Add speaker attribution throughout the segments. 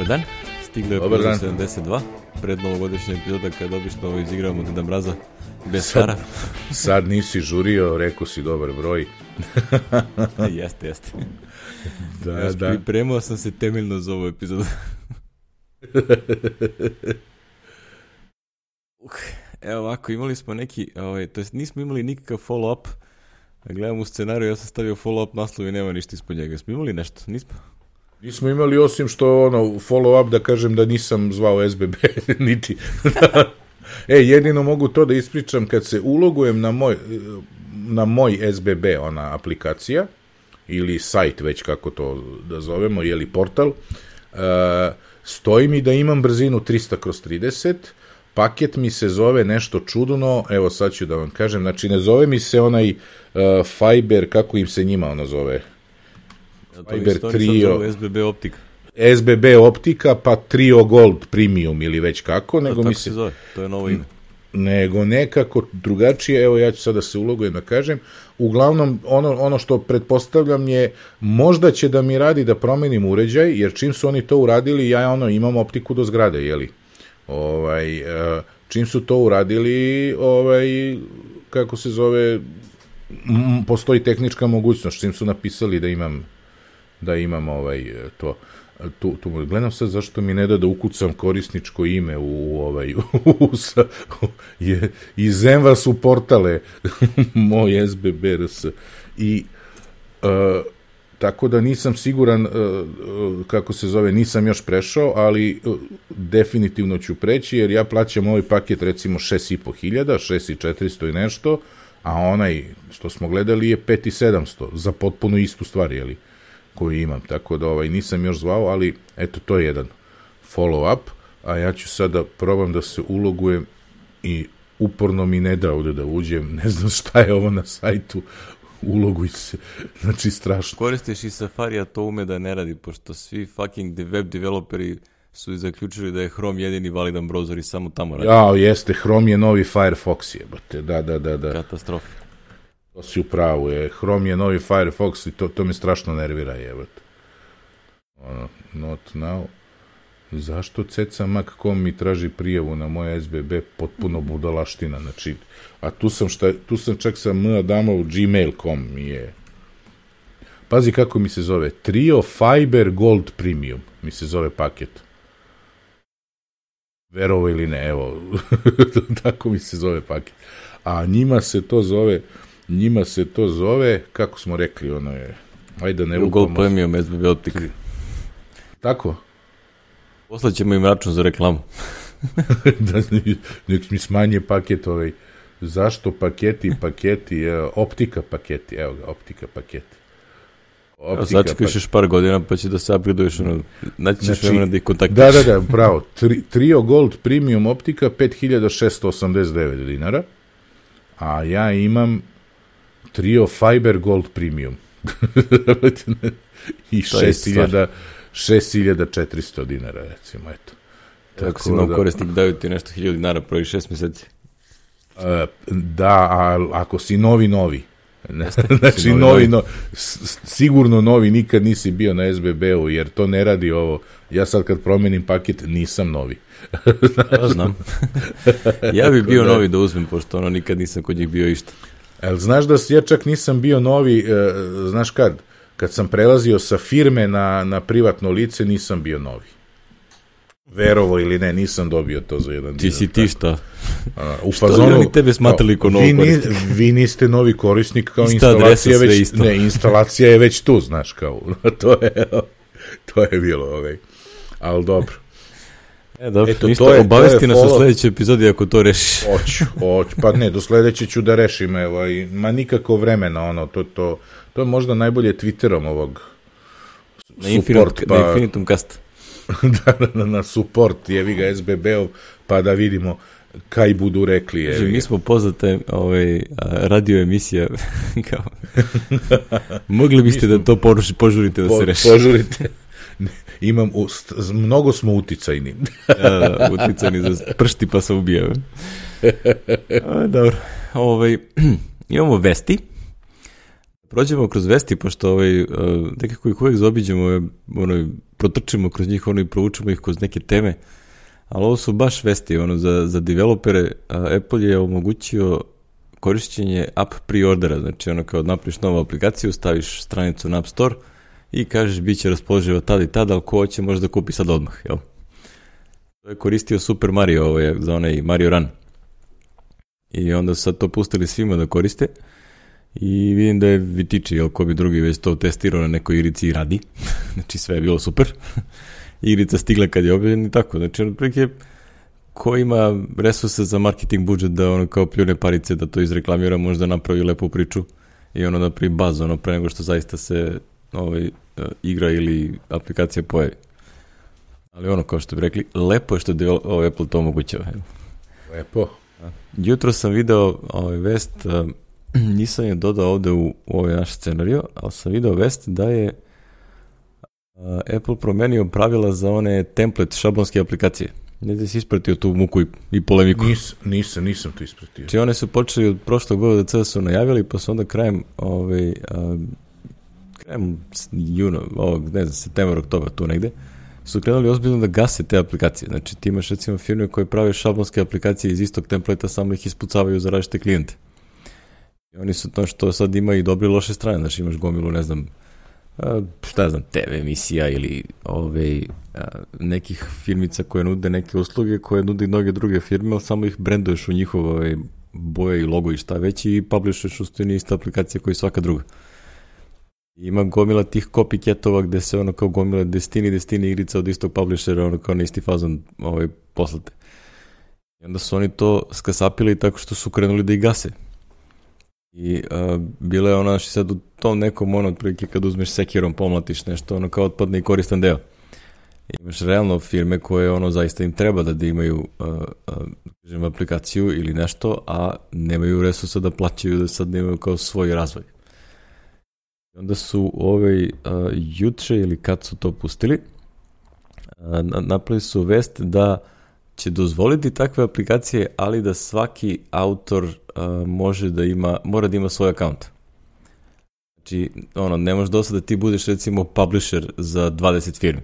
Speaker 1: Dobar dan, stiglo je
Speaker 2: Dobar dan.
Speaker 1: 72, pred novogodišnja epizoda kada obično izigramo Deda Mraza bez Sara.
Speaker 2: Sad nisi žurio, rekao si dobar broj.
Speaker 1: jeste, jeste.
Speaker 2: Da,
Speaker 1: Ja,
Speaker 2: da.
Speaker 1: Pripremao sam se temeljno za ovu epizodu. uh, evo ovako, imali smo neki, ovaj, to jest nismo imali nikakav follow-up. Gledam u scenariju, ja sam stavio follow-up naslov i nema ništa ispod njega. Smo imali nešto? Nismo?
Speaker 2: Nismo imali osim što ono follow up da kažem da nisam zvao SBB niti. e, jedino mogu to da ispričam kad se ulogujem na moj na moj SBB ona aplikacija ili sajt već kako to da zovemo, je li portal. Uh, stoji mi da imam brzinu 300 kroz 30, paket mi se zove nešto čudno, evo sad ću da vam kažem, znači ne zove mi se onaj uh, Fiber, kako im se njima ono zove, Viber
Speaker 1: sad
Speaker 2: Trio.
Speaker 1: SBB optika.
Speaker 2: SBB optika pa Trio Gold Premium ili već kako, nego
Speaker 1: Tako
Speaker 2: mi
Speaker 1: se zove, to je novo ime.
Speaker 2: nego nekako drugačije, evo ja ću sada da se ulogujem da kažem, uglavnom ono, ono što pretpostavljam je možda će da mi radi da promenim uređaj, jer čim su oni to uradili, ja ono imam optiku do zgrade, jeli? Ovaj, e, čim su to uradili, ovaj, kako se zove, postoji tehnička mogućnost, čim su napisali da imam da imam ovaj to tu, tu gledam sad zašto mi ne da da ukucam korisničko ime u ovaj u, sa, je iz Enva su portale moj SBBRS i uh, tako da nisam siguran uh, uh, kako se zove, nisam još prešao, ali uh, definitivno ću preći, jer ja plaćam ovaj paket recimo 6.500, 6.400 i nešto, a onaj što smo gledali je 5.700 za potpuno istu stvar, jeli? Koju imam, tako da ovaj nisam još zvao, ali eto to je jedan follow up, a ja ću sada probam da se ulogujem i uporno mi ne da ovde da uđem, ne znam šta je ovo na sajtu, uloguj se, znači strašno.
Speaker 1: Koristiš i Safari, a to ume da ne radi, pošto svi fucking web developeri su zaključili da je Chrome jedini validan browser i samo tamo radi.
Speaker 2: Ja, jeste, Chrome je novi Firefox jebate, da, da, da, da,
Speaker 1: Katastrofa.
Speaker 2: Si u pravu, je, Chrome je novi Firefox i to, to me strašno nervira, jebate. Ono, not now. Zašto ceca Mac.com mi traži prijavu na moje SBB potpuno budalaština, znači, a tu sam, šta, tu sam čak sa M Adamov gmail.com mi je, pazi kako mi se zove, Trio Fiber Gold Premium mi se zove paket. Verovo ili ne, evo, tako mi se zove paket. A njima se to zove, njima se to zove, kako smo rekli, ono je, ajde da ne
Speaker 1: Google
Speaker 2: lupamo.
Speaker 1: Premium SBB Optik.
Speaker 2: Tako?
Speaker 1: Poslaćemo im račun za reklamu.
Speaker 2: da nek mi smanje paket ovaj. Zašto paketi, paketi, e, optika paketi, evo ga, optika paketi.
Speaker 1: Evo, sačekaš još par godina pa će da se upgradeuješ, ono, naći ćeš
Speaker 2: Znači,
Speaker 1: vremena da ih kontaktiraš.
Speaker 2: Da, da, da, bravo. Tri, Trio Gold Premium optika 5689 dinara, a ja imam Trio Fiber Gold Premium. I
Speaker 1: To je isto
Speaker 2: 6000 6400 dinara, recimo, eto.
Speaker 1: Ako si nov korisnik, daju ti nešto 1000 dinara prvih šest meseci.
Speaker 2: E, da, a ako si novi, novi. znači, novi,
Speaker 1: novi,
Speaker 2: novi, sigurno novi, nikad nisi bio na SBB-u, jer to ne radi ovo. Ja sad kad promenim paket, nisam novi.
Speaker 1: Ja znam. ja bi bio
Speaker 2: da.
Speaker 1: novi da uzmem, pošto ono nikad nisam kod njih bio išta.
Speaker 2: El, znaš da ja čak nisam bio novi, e, znaš kad? Kad sam prelazio sa firme na, na privatno lice, nisam bio novi. Verovo ili ne, nisam dobio to za jedan
Speaker 1: Ti si ti šta?
Speaker 2: A, u
Speaker 1: Što bi oni tebe smatrali kao novog
Speaker 2: vi, ni, vi niste novi korisnik, kao
Speaker 1: Ista
Speaker 2: instalacija već,
Speaker 1: isto.
Speaker 2: ne, instalacija je već tu, znaš, kao, to je, to je bilo, ovaj. Ali dobro,
Speaker 1: E, dobro,
Speaker 2: Eto,
Speaker 1: ništa,
Speaker 2: to je-
Speaker 1: obavesti
Speaker 2: je
Speaker 1: nas u
Speaker 2: follow-
Speaker 1: sledećoj epizodi ako to rešiš.
Speaker 2: hoću, hoću, pa ne, do sledeće ću da rešim, evo, i, ma nikako vremena, ono, to, to, to je možda najbolje Twitterom ovog
Speaker 1: Na,
Speaker 2: support,
Speaker 1: na
Speaker 2: pa,
Speaker 1: Infinitum Cast.
Speaker 2: da, na, na support, jevi ga SBB-ov, pa da vidimo kaj budu rekli, jevi
Speaker 1: mi smo poznate ovaj, radio emisija. kao, mogli biste da to poruši, požurite da se
Speaker 2: Po,
Speaker 1: reši.
Speaker 2: požurite. Imam, u, st- mnogo smo uticajni.
Speaker 1: Da, da, uticani za pršti pa se ubija. A, dobro. Ovaj, imamo vesti. Prođemo kroz vesti, pošto ovaj, uh, nekako ih uvek zaobiđemo, ovaj, ono, protrčimo kroz njih ono i proučimo ih kroz neke teme, ali ovo su baš vesti, ono, za, za developere Apple je omogućio korišćenje app pre-ordera, znači ono kao napraviš novu aplikaciju, staviš stranicu na App Store i kažeš bit će raspoloživo tada i tada, ali ko hoće može da kupi sad odmah, jel? To je koristio Super Mario ovo je, za onaj Mario Run. I onda sad to pustili svima da koriste. I vidim da je Vitiči, jel ko bi drugi već to testirao na nekoj irici i radi. znači sve je bilo super. Irica stigla kad je objavljen i tako. Znači, otprilike, ko ima resurse za marketing budžet da ono kao pljune parice da to izreklamira, možda napravi lepu priču i ono da pri baz, ono pre nego što zaista se ovaj, uh, igra ili aplikacija pojavi. Ali ono, kao što bi rekli, lepo je što je ovaj Apple to omogućava.
Speaker 2: Lepo.
Speaker 1: Jutro sam video ovaj vest, uh, nisam je dodao ovde u, u ovaj naš scenariju, ali sam video vest da je uh, Apple promenio pravila za one template šablonske aplikacije. Ne da si ispratio tu muku i, i polemiku.
Speaker 2: Nis, nisam, nisam to ispratio.
Speaker 1: Či one su počeli od prošlog VDC da su najavili, pa su onda krajem, ovaj, krajem juna, ovog, ne znam, september, oktober, tu negde, su krenuli ozbiljno da gase te aplikacije. Znači ti imaš recimo firme koje prave šablonske aplikacije iz istog templeta, samo ih ispucavaju za različite klijente. I oni su to što sad ima i dobre i loše strane, znači imaš gomilu, ne znam, šta znam, TV emisija ili ove, nekih firmica koje nude neke usluge koje nude i mnoge druge firme, ali samo ih brenduješ u njihove boje i logo i šta već i publishuješ u stojini iste aplikacije koji svaka druga. Ima gomila tih copycatova gde se ono kao gomila destini, destini igrica od istog publishera, ono kao na isti fazon ovaj, poslate. I onda su oni to skasapili tako što su krenuli da ih gase. I uh, bila je ona što sad u tom nekom ono otprilike kad uzmeš sekirom pomlatiš nešto, ono kao otpadne i koristan deo. I imaš realno firme koje ono zaista im treba da, da imaju uh, uh, kažem, aplikaciju ili nešto, a nemaju resursa da plaćaju da sad nemaju kao svoj razvoj. Onda su ovaj uh, juče ili kad su to pustili, uh, napravili su vest da će dozvoliti takve aplikacije, ali da svaki autor uh, može da ima, mora da ima svoj akaunt. Znači, ono, ne može dosta da ti budeš recimo publisher za 20 firmi.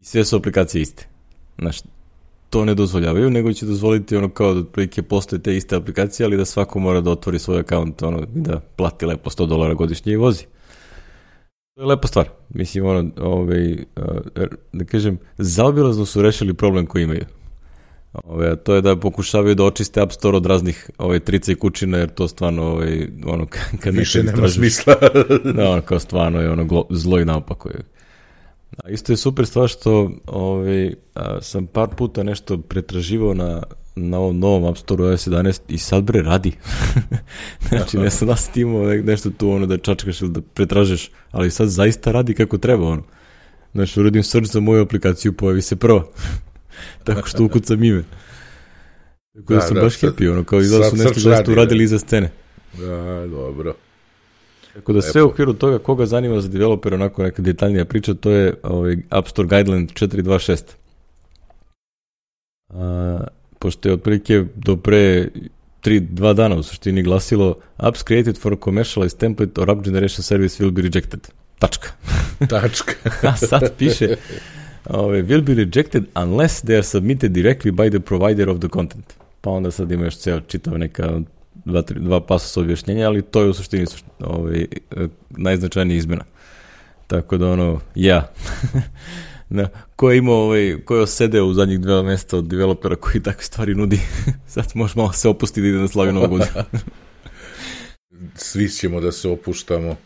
Speaker 1: I sve su aplikacije iste. Znači, to ne dozvoljavaju, nego će dozvoliti ono kao da otprilike postoje te iste aplikacije, ali da svako mora da otvori svoj akaunt ono, da plati lepo 100 dolara godišnje i vozi. To je lepa stvar. Mislim, ono, ovaj, da kažem, zaobilazno su rešili problem koji imaju. Ove, to je da pokušavaju da očiste App Store od raznih ove, trica i kućina, jer to stvarno, ove, ono, kad
Speaker 2: Više nema smisla.
Speaker 1: da, ono, kao stvarno je ono zlo i naopako je. A isto je super stvar što ovaj, a, sam par puta nešto pretraživao na, na ovom novom App Store OS 11 i sad bre radi. znači ne sam nas imao nešto tu ono da čačkaš ili da pretražeš, ali sad zaista radi kako treba ono. Znači uradim search za moju aplikaciju, pojavi se prvo. Tako što ukucam ime. Tako da, da sam da, baš happy, ono, kao izgleda su nešto zaista uradili iza scene.
Speaker 2: Da, dobro.
Speaker 1: Tako da sve u okviru toga koga zanima za developer onako neka detaljnija priča, to je ovaj App Store Guideline 426. A, pošto je otprilike do pre 3, 2 dana u suštini glasilo Apps created for commercialized template or app generation service will be rejected. Tačka.
Speaker 2: Tačka.
Speaker 1: A sad piše Ove, will be rejected unless they are submitted directly by the provider of the content. Pa onda sad ima još ceo čitav neka dva, tri, dva pasa objašnjenja, ali to je u suštini ovaj, najznačajnija izmena. Tako da ono, ja. Na, ko je imao, ovaj, ko je osedeo u zadnjih dva mesta od developera koji takve stvari nudi, sad može malo se opustiti da ide na slavi Novu godinu.
Speaker 2: Svi ćemo da se opuštamo,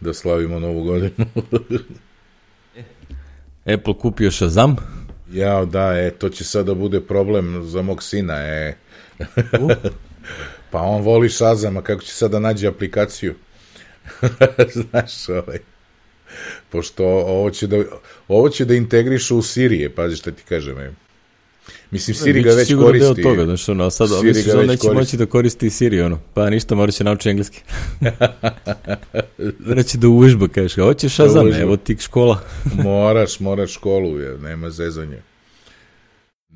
Speaker 2: da slavimo Novu godinu.
Speaker 1: Apple kupio Shazam.
Speaker 2: Ja, da, e, to će sada da bude problem za mog sina, e. pa on voli Shazam, a kako će sada da nađe aplikaciju? Znaš, ovaj, pošto ovo će da, ovo će da integriše u Sirije, pazi šta ti kažem, e. Mislim, Siri ga već koristi.
Speaker 1: Deo toga, znaš, ono, sad Siri misliš da neće moći da koristi Siri, ono, pa ništa, mora će naučiti engleski. Reći da uvežba, kažeš, hoćeš Shazam, da evo ti škola.
Speaker 2: moraš, moraš školu, je, nema zezanja.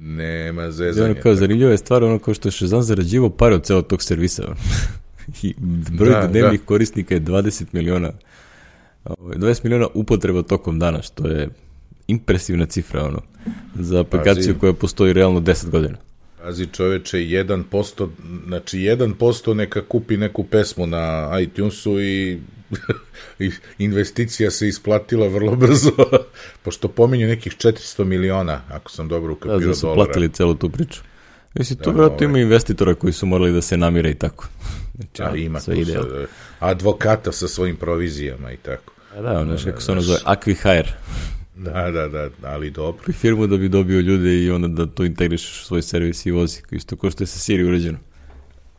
Speaker 2: Nema zezanja.
Speaker 1: Ono kao, zanimljiva je stvar, ono kao što je Shazam zarađivo pare od celog tog servisa. I broj da, dnevnih da. korisnika je 20 miliona. 20 ovaj, miliona upotreba tokom dana, što je impresivna cifra, ono, za aplikaciju koja postoji realno 10 godina.
Speaker 2: Pazi čoveče, 1%, znači 1% neka kupi neku pesmu na iTunesu i investicija se isplatila vrlo brzo, pošto pominju nekih 400 miliona, ako sam dobro ukapirao
Speaker 1: da, da su
Speaker 2: dolara.
Speaker 1: platili celu tu priču. Mislim, tu da, vratno ovaj... ima investitora koji su morali da se namire i tako.
Speaker 2: Znači, da, ima sve ide. Advokata sa svojim provizijama i tako.
Speaker 1: A da, ono, kako se ono zove, Acquihire.
Speaker 2: Da, da, da, ali dobro.
Speaker 1: I firmu da bi dobio ljude i onda da to integrišeš u svoj servis i vozi, isto kao što je sa Siri uređeno.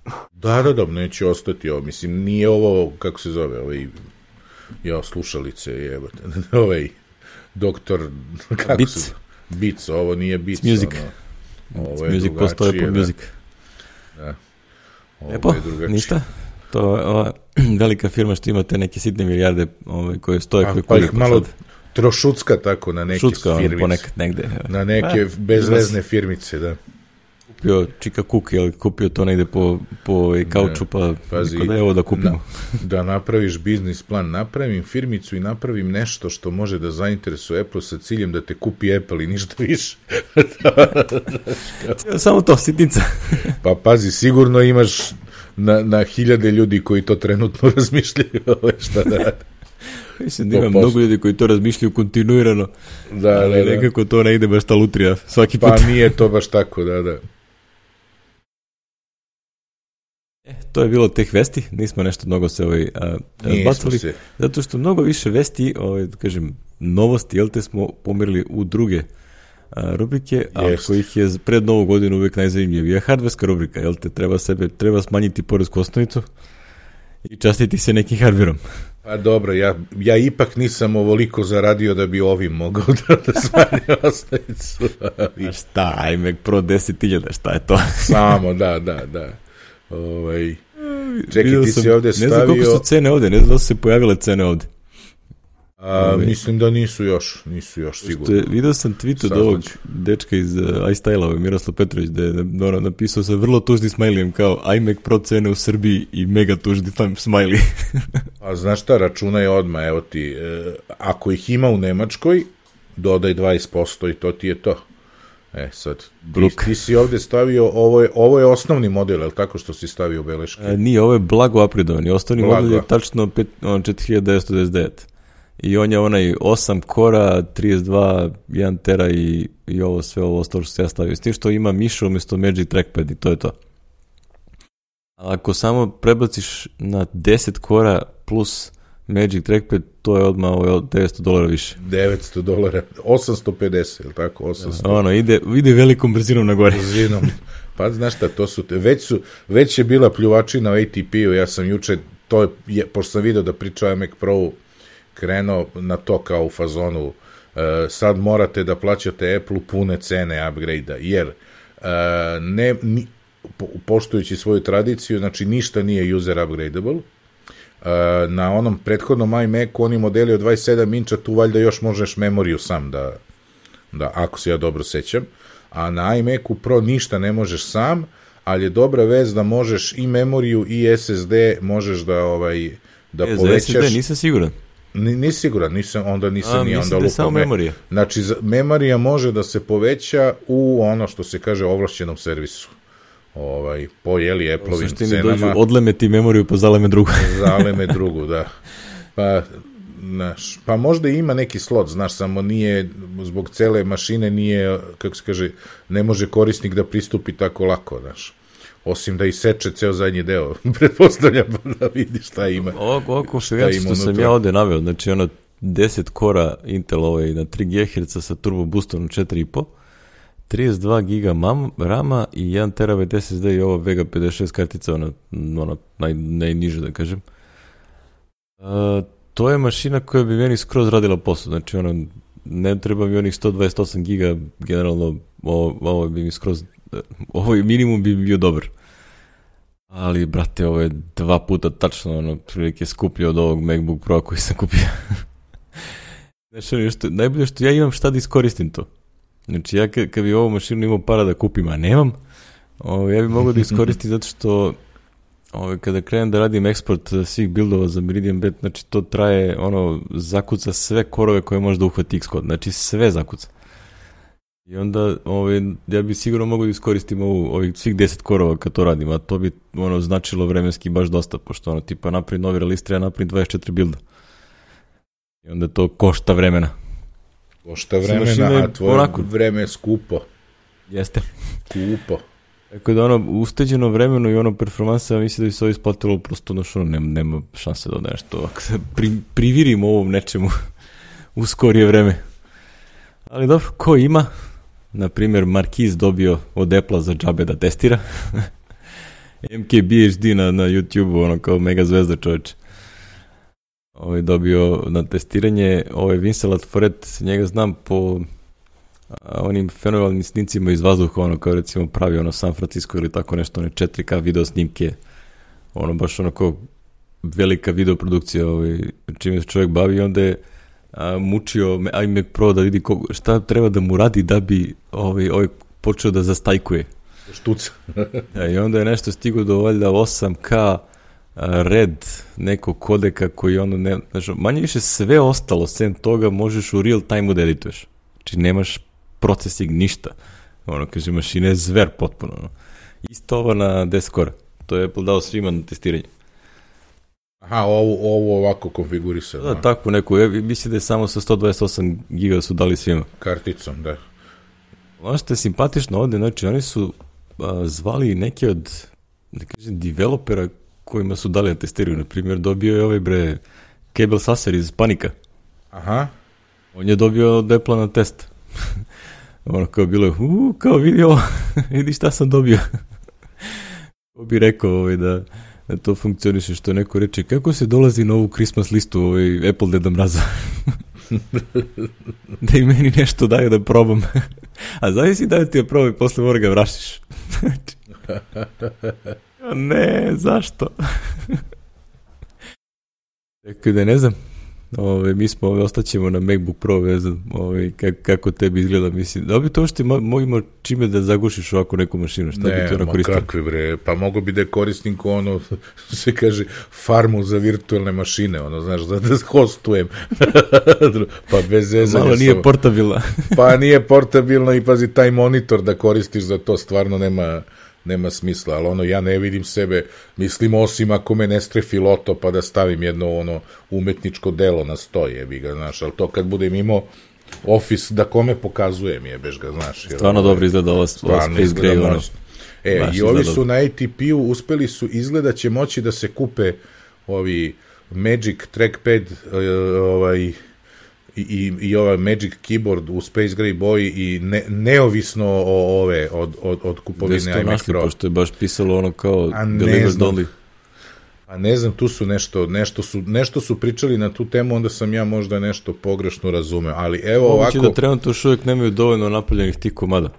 Speaker 2: Da, da, da, neće ostati ovo. Mislim, nije ovo, kako se zove, ovaj, ja, slušalice, jebate, ovaj, doktor, kako
Speaker 1: Beats.
Speaker 2: se Beats, ovo nije Beats.
Speaker 1: It's music.
Speaker 2: Ono,
Speaker 1: ovo je music postoje po music.
Speaker 2: Da. Ovo
Speaker 1: Lepo, ništa. To je ova velika firma što ima te neke sitne milijarde ovaj, koje stoje, koje
Speaker 2: pa ih malo
Speaker 1: sad.
Speaker 2: trošucka tako na neke
Speaker 1: Šucka, ono,
Speaker 2: firmice.
Speaker 1: ponekad negde.
Speaker 2: Na neke
Speaker 1: Pa,
Speaker 2: bezvezne firmice, da.
Speaker 1: Kupio Čika Cook, jel, kupio to negde po, po ovaj, kauču, pa
Speaker 2: Pazi,
Speaker 1: da je ovo da kupimo.
Speaker 2: Na, da napraviš biznis plan, napravim firmicu i napravim nešto što može da zainteresuje Apple sa ciljem da te kupi Apple i ništa više.
Speaker 1: Samo to, sitnica.
Speaker 2: pa pazi, sigurno imaš na, na hiljade ljudi koji to trenutno razmišljaju ove šta da rade.
Speaker 1: Mislim da ima mnogo ljudi koji to razmišljaju kontinuirano,
Speaker 2: Da,
Speaker 1: ali
Speaker 2: da, da.
Speaker 1: nekako to ne ide baš ta lutrija svaki put.
Speaker 2: Pa nije to baš tako, da, da.
Speaker 1: E, to je bilo teh vesti, nismo nešto mnogo se ovaj, a, razbacali,
Speaker 2: se.
Speaker 1: zato što mnogo više vesti, ovaj, da kažem, novosti, jel te smo pomerili u druge a, rubrike, a
Speaker 2: Jest.
Speaker 1: kojih je pred novu godinu uvek najzanimljivija hardverska rubrika, jel te treba sebe, treba smanjiti poresku osnovicu i častiti se nekim hardverom.
Speaker 2: Pa dobro, ja, ja ipak nisam ovoliko zaradio da bi ovim mogao da, da smanji osnovicu. ali
Speaker 1: A šta, iMac Pro 10.000, šta je to?
Speaker 2: Samo, da, da, da. Ovaj, čekaj,
Speaker 1: Vidio
Speaker 2: ti
Speaker 1: sam-
Speaker 2: si ovde
Speaker 1: Ne znam koliko
Speaker 2: stavio...
Speaker 1: su cene ovde, ne znam da su se pojavile cene ovde.
Speaker 2: A,
Speaker 1: Ovaj.
Speaker 2: mislim da nisu još, nisu još
Speaker 1: Što
Speaker 2: sigurno.
Speaker 1: je, video sam tweet od ovog dečka iz uh, iStyle-a, Miroslav Petrović, da je ono, napisao sa vrlo tužnim smajlijem kao iMac Pro cene u Srbiji i mega tužni tam smajli.
Speaker 2: A znaš šta, računaj odmah, evo ti, e, ako ih ima u Nemačkoj, dodaj 20% i to ti je to. E, sad, ti,
Speaker 1: Bruk.
Speaker 2: ti si ovde stavio, ovo je, ovo je osnovni model, je li tako što si stavio beleške?
Speaker 1: A, nije, ovo je blago upgradovan i osnovni
Speaker 2: Blago.
Speaker 1: model je tačno pet, on, 4999. I on je onaj 8 kora, 32, 1 tera i, i ovo sve ovo ostalo što se ja stavio. S tim što ima miša umjesto Magic Trackpad i to je to. A ako samo prebaciš na 10 kora plus Magic Trackpad, to je odmah od 900 dolara više.
Speaker 2: 900 dolara, 850, je li tako? 800
Speaker 1: Ono, ide, ide velikom brzinom na gore.
Speaker 2: brzinom. Pa znaš šta, to su te, već su, već je bila pljuvačina u ATP-u, ja sam juče, to je, je, pošto sam video da priča o Mac Pro, krenuo na to kao u fazonu, e, sad morate da plaćate Apple pune cene upgrade-a, jer e, ne, ni, po, poštujući svoju tradiciju, znači ništa nije user upgradable, E, na onom prethodnom iMacu oni modeli od 27 inča tu valjda još možeš memoriju sam da, da ako se ja dobro sećam, a na iMacu Pro ništa ne možeš sam, ali je dobra vez da možeš i memoriju i SSD možeš da ovaj da
Speaker 1: E, za
Speaker 2: povećaš.
Speaker 1: SSD nisam siguran.
Speaker 2: Ni, nisi siguran, nisam, onda nisam ni onda
Speaker 1: da samo
Speaker 2: me-
Speaker 1: memorija.
Speaker 2: Znači, za- memorija može da se poveća u ono što se kaže ovlašćenom servisu. Ovaj, po jeli
Speaker 1: U
Speaker 2: Apple-ovim
Speaker 1: suštini
Speaker 2: cenama
Speaker 1: dođu, odleme ti memoriju pa zaleme drugu.
Speaker 2: zaleme drugu, da. Pa, znaš, pa možda i ima neki slot, znaš, samo nije, zbog cele mašine nije, kako se kaže, ne može korisnik da pristupi tako lako, znaš. Osim da iseče ceo zadnji deo, pretpostavljam da vidi šta ima.
Speaker 1: Ovo, ovo
Speaker 2: ima
Speaker 1: što sam ja ovde naveo, znači ono 10 kora Intel ovaj na 3 GHz sa turbo boostom na 4.5, 32 giga mam, rama i 1 terabyte SSD i ovo Vega 56 kartica, ono, ono naj, najniže da kažem. Uh, to je mašina koja bi meni skroz radila posao, znači ono, ne treba mi onih 128 giga, generalno ovo, ovo bi mi skroz, ovo je minimum bi bio dobar. Ali, brate, ovo je dva puta tačno, ono, prilike skuplje od ovog MacBook Pro koji sam kupio. Ono, što, najbolje što ja imam šta da iskoristim to. Znači, ja kad, kad bi ovu mašinu imao para da kupim, a nemam, ovo, ja bi mogao da iskoristim zato što ovaj, kada krenem da radim eksport eh, svih buildova za Meridian Bet, znači to traje, ono, zakuca sve korove koje može da uhvati Xcode, znači sve zakuca. I onda ovaj, ja bi sigurno mogu da iskoristim ovu, ovih svih 10 korova kad to radim, a to bi ono značilo vremenski baš dosta, pošto ono tipa napravi novi release treba napravi 24 builda. I onda to košta vremena.
Speaker 2: Košta vremena, a tvoje onako... vreme je skupo.
Speaker 1: Jeste.
Speaker 2: Skupo.
Speaker 1: Tako da ono, usteđeno vremeno i ono performansa, mislim da bi se ovo isplatilo prosto, ono što nema, nema šanse da nešto, ako se pri, privirimo ovom nečemu u skorije vreme. Ali dobro, ko ima? Na primjer, Markiz dobio od Apple za džabe da testira. MKBHD na, na YouTube, ono kao mega zvezda čoveče. Ovo je dobio na testiranje, ovo je Vincelat Foret, njega znam po onim fenomenalnim snicima iz vazduha, ono kao recimo pravi ono San Francisco ili tako nešto, one 4K video snimke, ono baš ono kao velika video produkcija ovaj, čime se čovjek bavi onda je a, mučio iMac Pro da vidi ko, šta treba da mu radi da bi ovaj, ovaj počeo da zastajkuje.
Speaker 2: Štuca.
Speaker 1: ja, I onda je nešto stigo do valjda 8K red nekog kodeka koji ono ne, znači, manje više sve ostalo sem toga možeš u real time da edituješ. Znači nemaš procesing, ništa. Ono, kaže, mašina je zver potpuno. Ono. Isto ovo na Descore. To je Apple dao svima na testiranje.
Speaker 2: Aha, ovo, ovo ovako konfigurisano.
Speaker 1: Da, tako neku, ja mislim da je samo sa 128 giga su dali svima.
Speaker 2: Karticom, da.
Speaker 1: Ono što je simpatično ovde, znači oni su a, zvali neke od, da kažem, developera kojima su dali na testiraju. Na primjer, dobio je ovaj bre Cable Sasser iz Panika.
Speaker 2: Aha.
Speaker 1: On je dobio Apple na test. ono kao bilo je, u, kao vidi ovo, vidi šta sam dobio. Ko bi rekao ovaj, da, da to funkcioniše, što neko reče, kako se dolazi na ovu Christmas listu ovaj Apple Deda Mraza? da i meni nešto daju da probam. A zavisi da ti je probaj, posle mora ga vrašiš. Ne, zašto? Rekao da ne znam, Ove, mi smo, ove, ostaćemo na MacBook Pro vezan, ove, kako, kako tebi izgleda, mislim. Da bi to što mogimo čime da zagušiš ovako neku mašinu, šta ne, bi to
Speaker 2: ono koristio? Ne, kakve bre, pa mogu bi da koristim ko ono, se kaže, farmu za virtualne mašine, ono, znaš, da, da hostujem. pa bez zezanja.
Speaker 1: Malo nije portabilna.
Speaker 2: pa nije portabilno i pazi, taj monitor da koristiš za to stvarno nema nema smisla, ali ono, ja ne vidim sebe, mislim, osim ako me ne strefi loto, pa da stavim jedno ono umetničko delo na stoje, jebi ga, znaš, ali to kad budem imao Office da kome pokazujem, jebeš ga, znaš.
Speaker 1: Jer, stvarno dobro izgleda ova, ova Space Gray, ono.
Speaker 2: E, Baš i ovi su na ATP-u uspeli su, izgleda će moći da se kupe ovi Magic Trackpad, ovaj, i, i ovaj Magic Keyboard u Space Gray boji i ne, neovisno o ove od, od, od kupovine iMac Pro.
Speaker 1: Pošto je baš pisalo ono kao A delivered only.
Speaker 2: A ne znam, tu su nešto, nešto su, nešto su pričali na tu temu, onda sam ja možda nešto pogrešno razumeo, ali evo Moguće ovako...
Speaker 1: Moguće da trenutno još uvijek nemaju dovoljno napaljenih tih komada.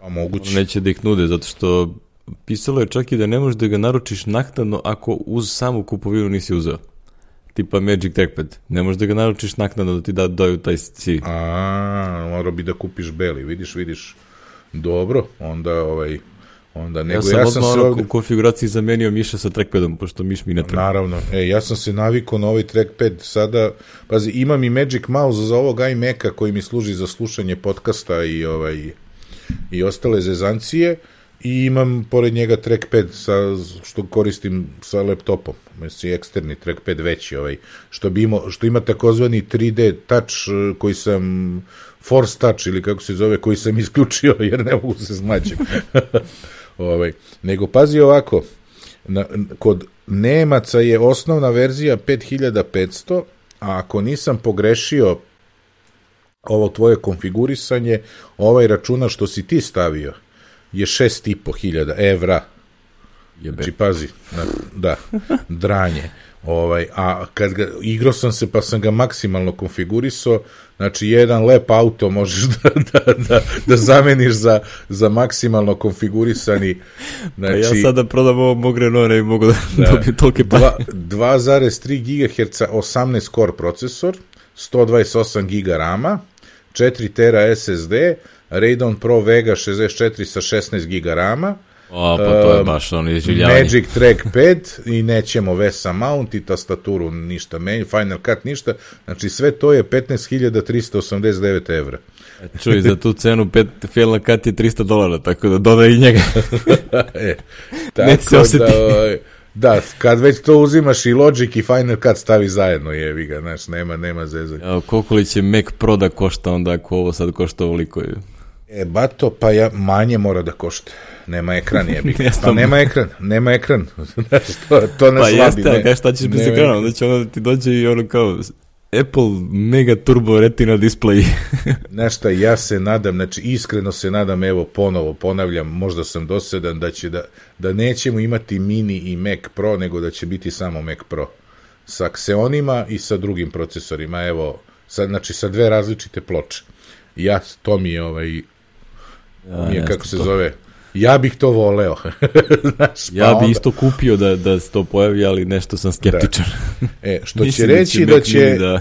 Speaker 2: A moguće.
Speaker 1: Neće da ih nude, zato što pisalo je čak i da ne možeš da ga naručiš naknadno ako uz samu kupovinu nisi uzeo tipa Magic Trackpad. Ne možeš da ga naručiš naknadno da ti da daju taj CV.
Speaker 2: A, mora bi da kupiš beli, vidiš, vidiš. Dobro, onda ovaj onda nego
Speaker 1: ja sam, ja sam se ovdje... u konfiguraciji zamenio miša sa trackpadom, pošto miš mi ne treba.
Speaker 2: Naravno, e, ja sam se navikao na ovaj trackpad, sada, pazi, imam i Magic Mouse za ovog iMac-a koji mi služi za slušanje podcasta i ovaj i ostale zezancije, i imam pored njega trackpad sa, što koristim sa laptopom, mislim eksterni trackpad veći ovaj, što, bi imao, što ima takozvani 3D touch eh, koji sam force touch ili kako se zove, koji sam isključio jer ne mogu se smaćem. ovaj, nego pazi ovako, na, kod Nemaca je osnovna verzija 5500, a ako nisam pogrešio ovo tvoje konfigurisanje, ovaj računa što si ti stavio, je šest i po hiljada evra. Jebe. Znači, pazi, na, da, dranje. Ovaj, a kad ga, igrao sam se pa sam ga maksimalno konfigurisao, znači jedan lep auto možeš da, da, da, da zameniš za, za maksimalno konfigurisani.
Speaker 1: Znači, pa ja znači- sada prodam ovo mog Renault, ne mogu da, da dobijem tolike pa.
Speaker 2: 2,3 GHz 18 core procesor, 128 GB RAM-a, 4 tera SSD, Radeon Pro Vega 64 sa 16 GB RAM-a,
Speaker 1: O, pa to je baš ono izživljavanje.
Speaker 2: Magic Track 5 i nećemo VESA mount i tastaturu ništa menju, Final Cut ništa, znači sve to je 15.389 evra.
Speaker 1: Čuj, za tu cenu pet, Final Cut je 300 dolara, tako da dodaj i njega.
Speaker 2: e, tako se osjeti. da, da, kad već to uzimaš i Logic i Final Cut stavi zajedno, jevi ga, znaš, nema, nema zezanja.
Speaker 1: Ja, koliko li će Mac Pro da košta onda ako ovo sad košta ovoliko?
Speaker 2: E, bato, pa ja, manje mora da košta. Nema ekran, jebi. Pa nema ekran, nema ekran. To, to ne
Speaker 1: pa
Speaker 2: slabi.
Speaker 1: jeste, ne, kaj šta ćeš bez ekrana? Onda će onda ti dođe i ono kao Apple Mega Turbo Retina display.
Speaker 2: Nešto, ja se nadam, znači iskreno se nadam, evo ponovo ponavljam, možda sam dosedan da će da, da nećemo imati mini i Mac Pro, nego da će biti samo Mac Pro. Sa Xeonima i sa drugim procesorima, evo, sa, znači sa dve različite ploče. Ja, to mi je ovaj, ja, mi je, kako se to. zove, Ja bih to voleo.
Speaker 1: Znaš, ja pa bih isto kupio da, da se to pojavi, ali nešto sam skeptičan.
Speaker 2: Da. E, što će da reći da će... Da će da...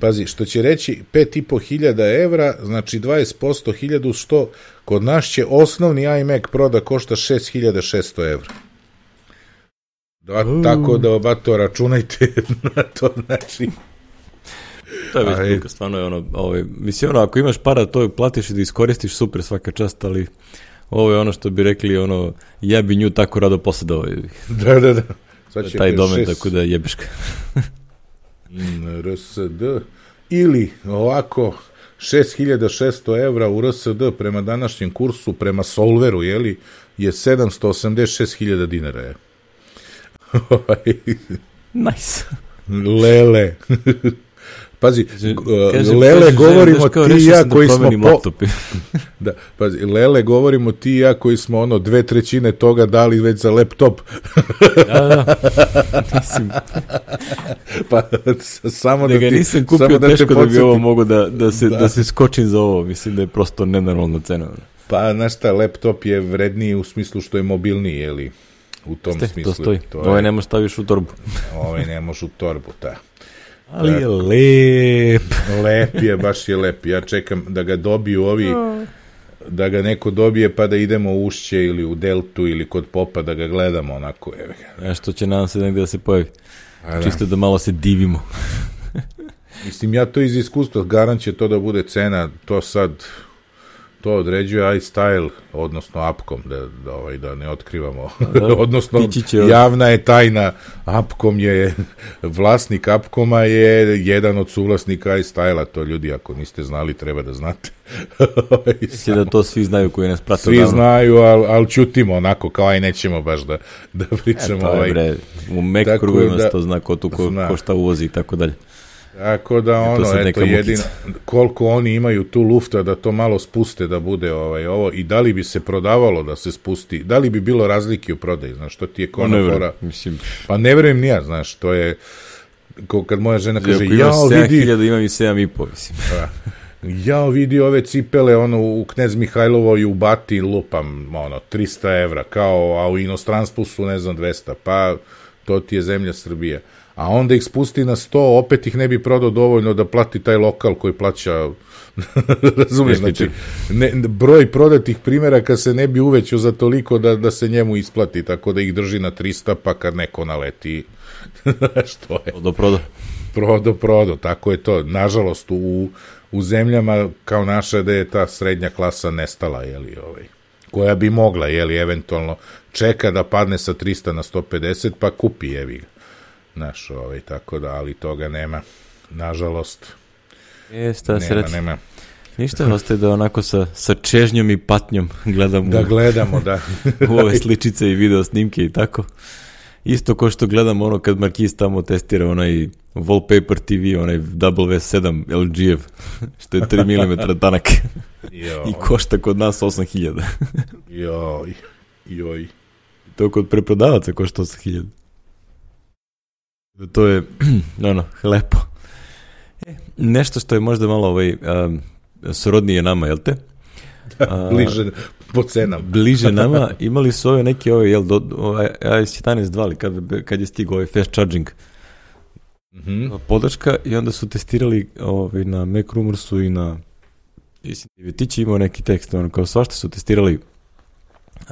Speaker 2: Pazi, što će reći 5.500 evra, znači 20% 1000, što kod nas će osnovni iMac Pro da košta 6.600 evra. Da, uh. Tako da oba to računajte na to, znači...
Speaker 1: To je već stvarno je ono, ovaj, mislim, ono, ako imaš para, to platiš i da iskoristiš, super svaka čast, ali ovo je ono što bi rekli, ono, ja bi nju tako rado posjedao.
Speaker 2: Da, da, da.
Speaker 1: Sad će taj domen, šest... tako da jebeška.
Speaker 2: RSD ili ovako 6600 evra u RSD prema današnjem kursu, prema Solveru, jeli, je 786.000 dinara. Je.
Speaker 1: nice.
Speaker 2: Lele. Pazi, kaže, Lele, kaže, govorimo ti i ja da koji smo... Po... da, pazi, Lele, govorimo ti i ja koji smo ono dve trećine toga dali već za laptop.
Speaker 1: da, da, mislim.
Speaker 2: pa, samo da,
Speaker 1: da ga
Speaker 2: ti,
Speaker 1: nisam kupio da teško da bi ovo mogu da, da, se, da. da se skočim za ovo. Mislim da je prosto nenormalna cena.
Speaker 2: Pa, znaš šta, laptop je vredniji u smislu što je mobilniji, jeli? U tom Ste, smislu.
Speaker 1: To stoji. To ovaj je... ne možeš staviš u torbu.
Speaker 2: ovaj ne možeš u torbu, da.
Speaker 1: Ali je lep.
Speaker 2: Lep je, baš je lep. Ja čekam da ga dobiju ovi, da ga neko dobije pa da idemo u Ušće ili u Deltu ili kod Popa da ga gledamo onako. Evo
Speaker 1: ga. Nešto će nam se negde da se pojavi. Da. Čisto da malo se divimo.
Speaker 2: Mislim, ja to iz iskustva, garant će to da bude cena, to sad to određuje iStyle, odnosno Apcom, da, da, ovaj, da ne otkrivamo. Da, odnosno, će... javna je tajna, Apcom je, vlasnik Apcoma je jedan od suvlasnika iStyle-a, to ljudi, ako niste znali, treba da znate.
Speaker 1: Mislim da to svi znaju koji nas prate.
Speaker 2: Svi davno. znaju, ali al čutimo onako, kao aj nećemo baš da, da pričamo. E, pa,
Speaker 1: ovaj. bre, u Mac krugovima da, to zna ko tu ko, ko šta uvozi i tako dalje.
Speaker 2: Tako da ono, eto, eto jedino, koliko oni imaju tu lufta da to malo spuste da bude ovaj ovo i da li bi se prodavalo da se spusti, da li bi bilo razlike u prodaji, znaš, što ti je konofora.
Speaker 1: Pa ne mislim.
Speaker 2: Pa ne verujem ni ja, znaš, to je ko kad moja žena kaže,
Speaker 1: ja vidi... 7000, imam i 7,5, mislim.
Speaker 2: Da. Ja vidi ove cipele, ono, u Knez Mihajlovo i u Bati lupam, ono, 300 evra, kao, a u inostranstvu su, ne znam, 200, pa to ti je zemlja Srbija a onda ih spusti na 100, opet ih ne bi prodao dovoljno da plati taj lokal koji plaća razumiješ, znači, ne, broj prodatih primjeraka se ne bi uvećao za toliko da, da se njemu isplati, tako da ih drži na 300, pa kad neko naleti, što je?
Speaker 1: Prodo, prodo.
Speaker 2: Prodo, prodo, tako je to. Nažalost, u, u zemljama kao naša da je ta srednja klasa nestala, jeli, ovaj, koja bi mogla, jeli, eventualno čeka da padne sa 300 na 150, pa kupi, jevi ga. Znaš, ovaj, tako da, ali toga nema. Nažalost.
Speaker 1: Jeste, nema, sreći. nema. Ništa, ostaje da onako sa, sa čežnjom i patnjom gledamo.
Speaker 2: Da gledamo, da.
Speaker 1: u ove sličice i video snimke i tako. Isto ko što gledam ono kad Marquis tamo testira onaj Wallpaper TV, onaj W7 LG-ev, što je 3 mm tanak. I košta kod nas 8000.
Speaker 2: joj, joj.
Speaker 1: To kod preprodavaca košta 8000. To je, ono, lepo. E, nešto što je možda malo ovaj, um, srodnije nama, jel te?
Speaker 2: Da, bliže po cenama.
Speaker 1: bliže nama, imali su ove neke ove, jel, do, ovaj, AS11 2, ali kad, kad je stigao ovaj fast charging mm -hmm. podrška i onda su testirali ovaj, na Mac Rumorsu i na ti će imao neki tekst, ono, kao svašta su testirali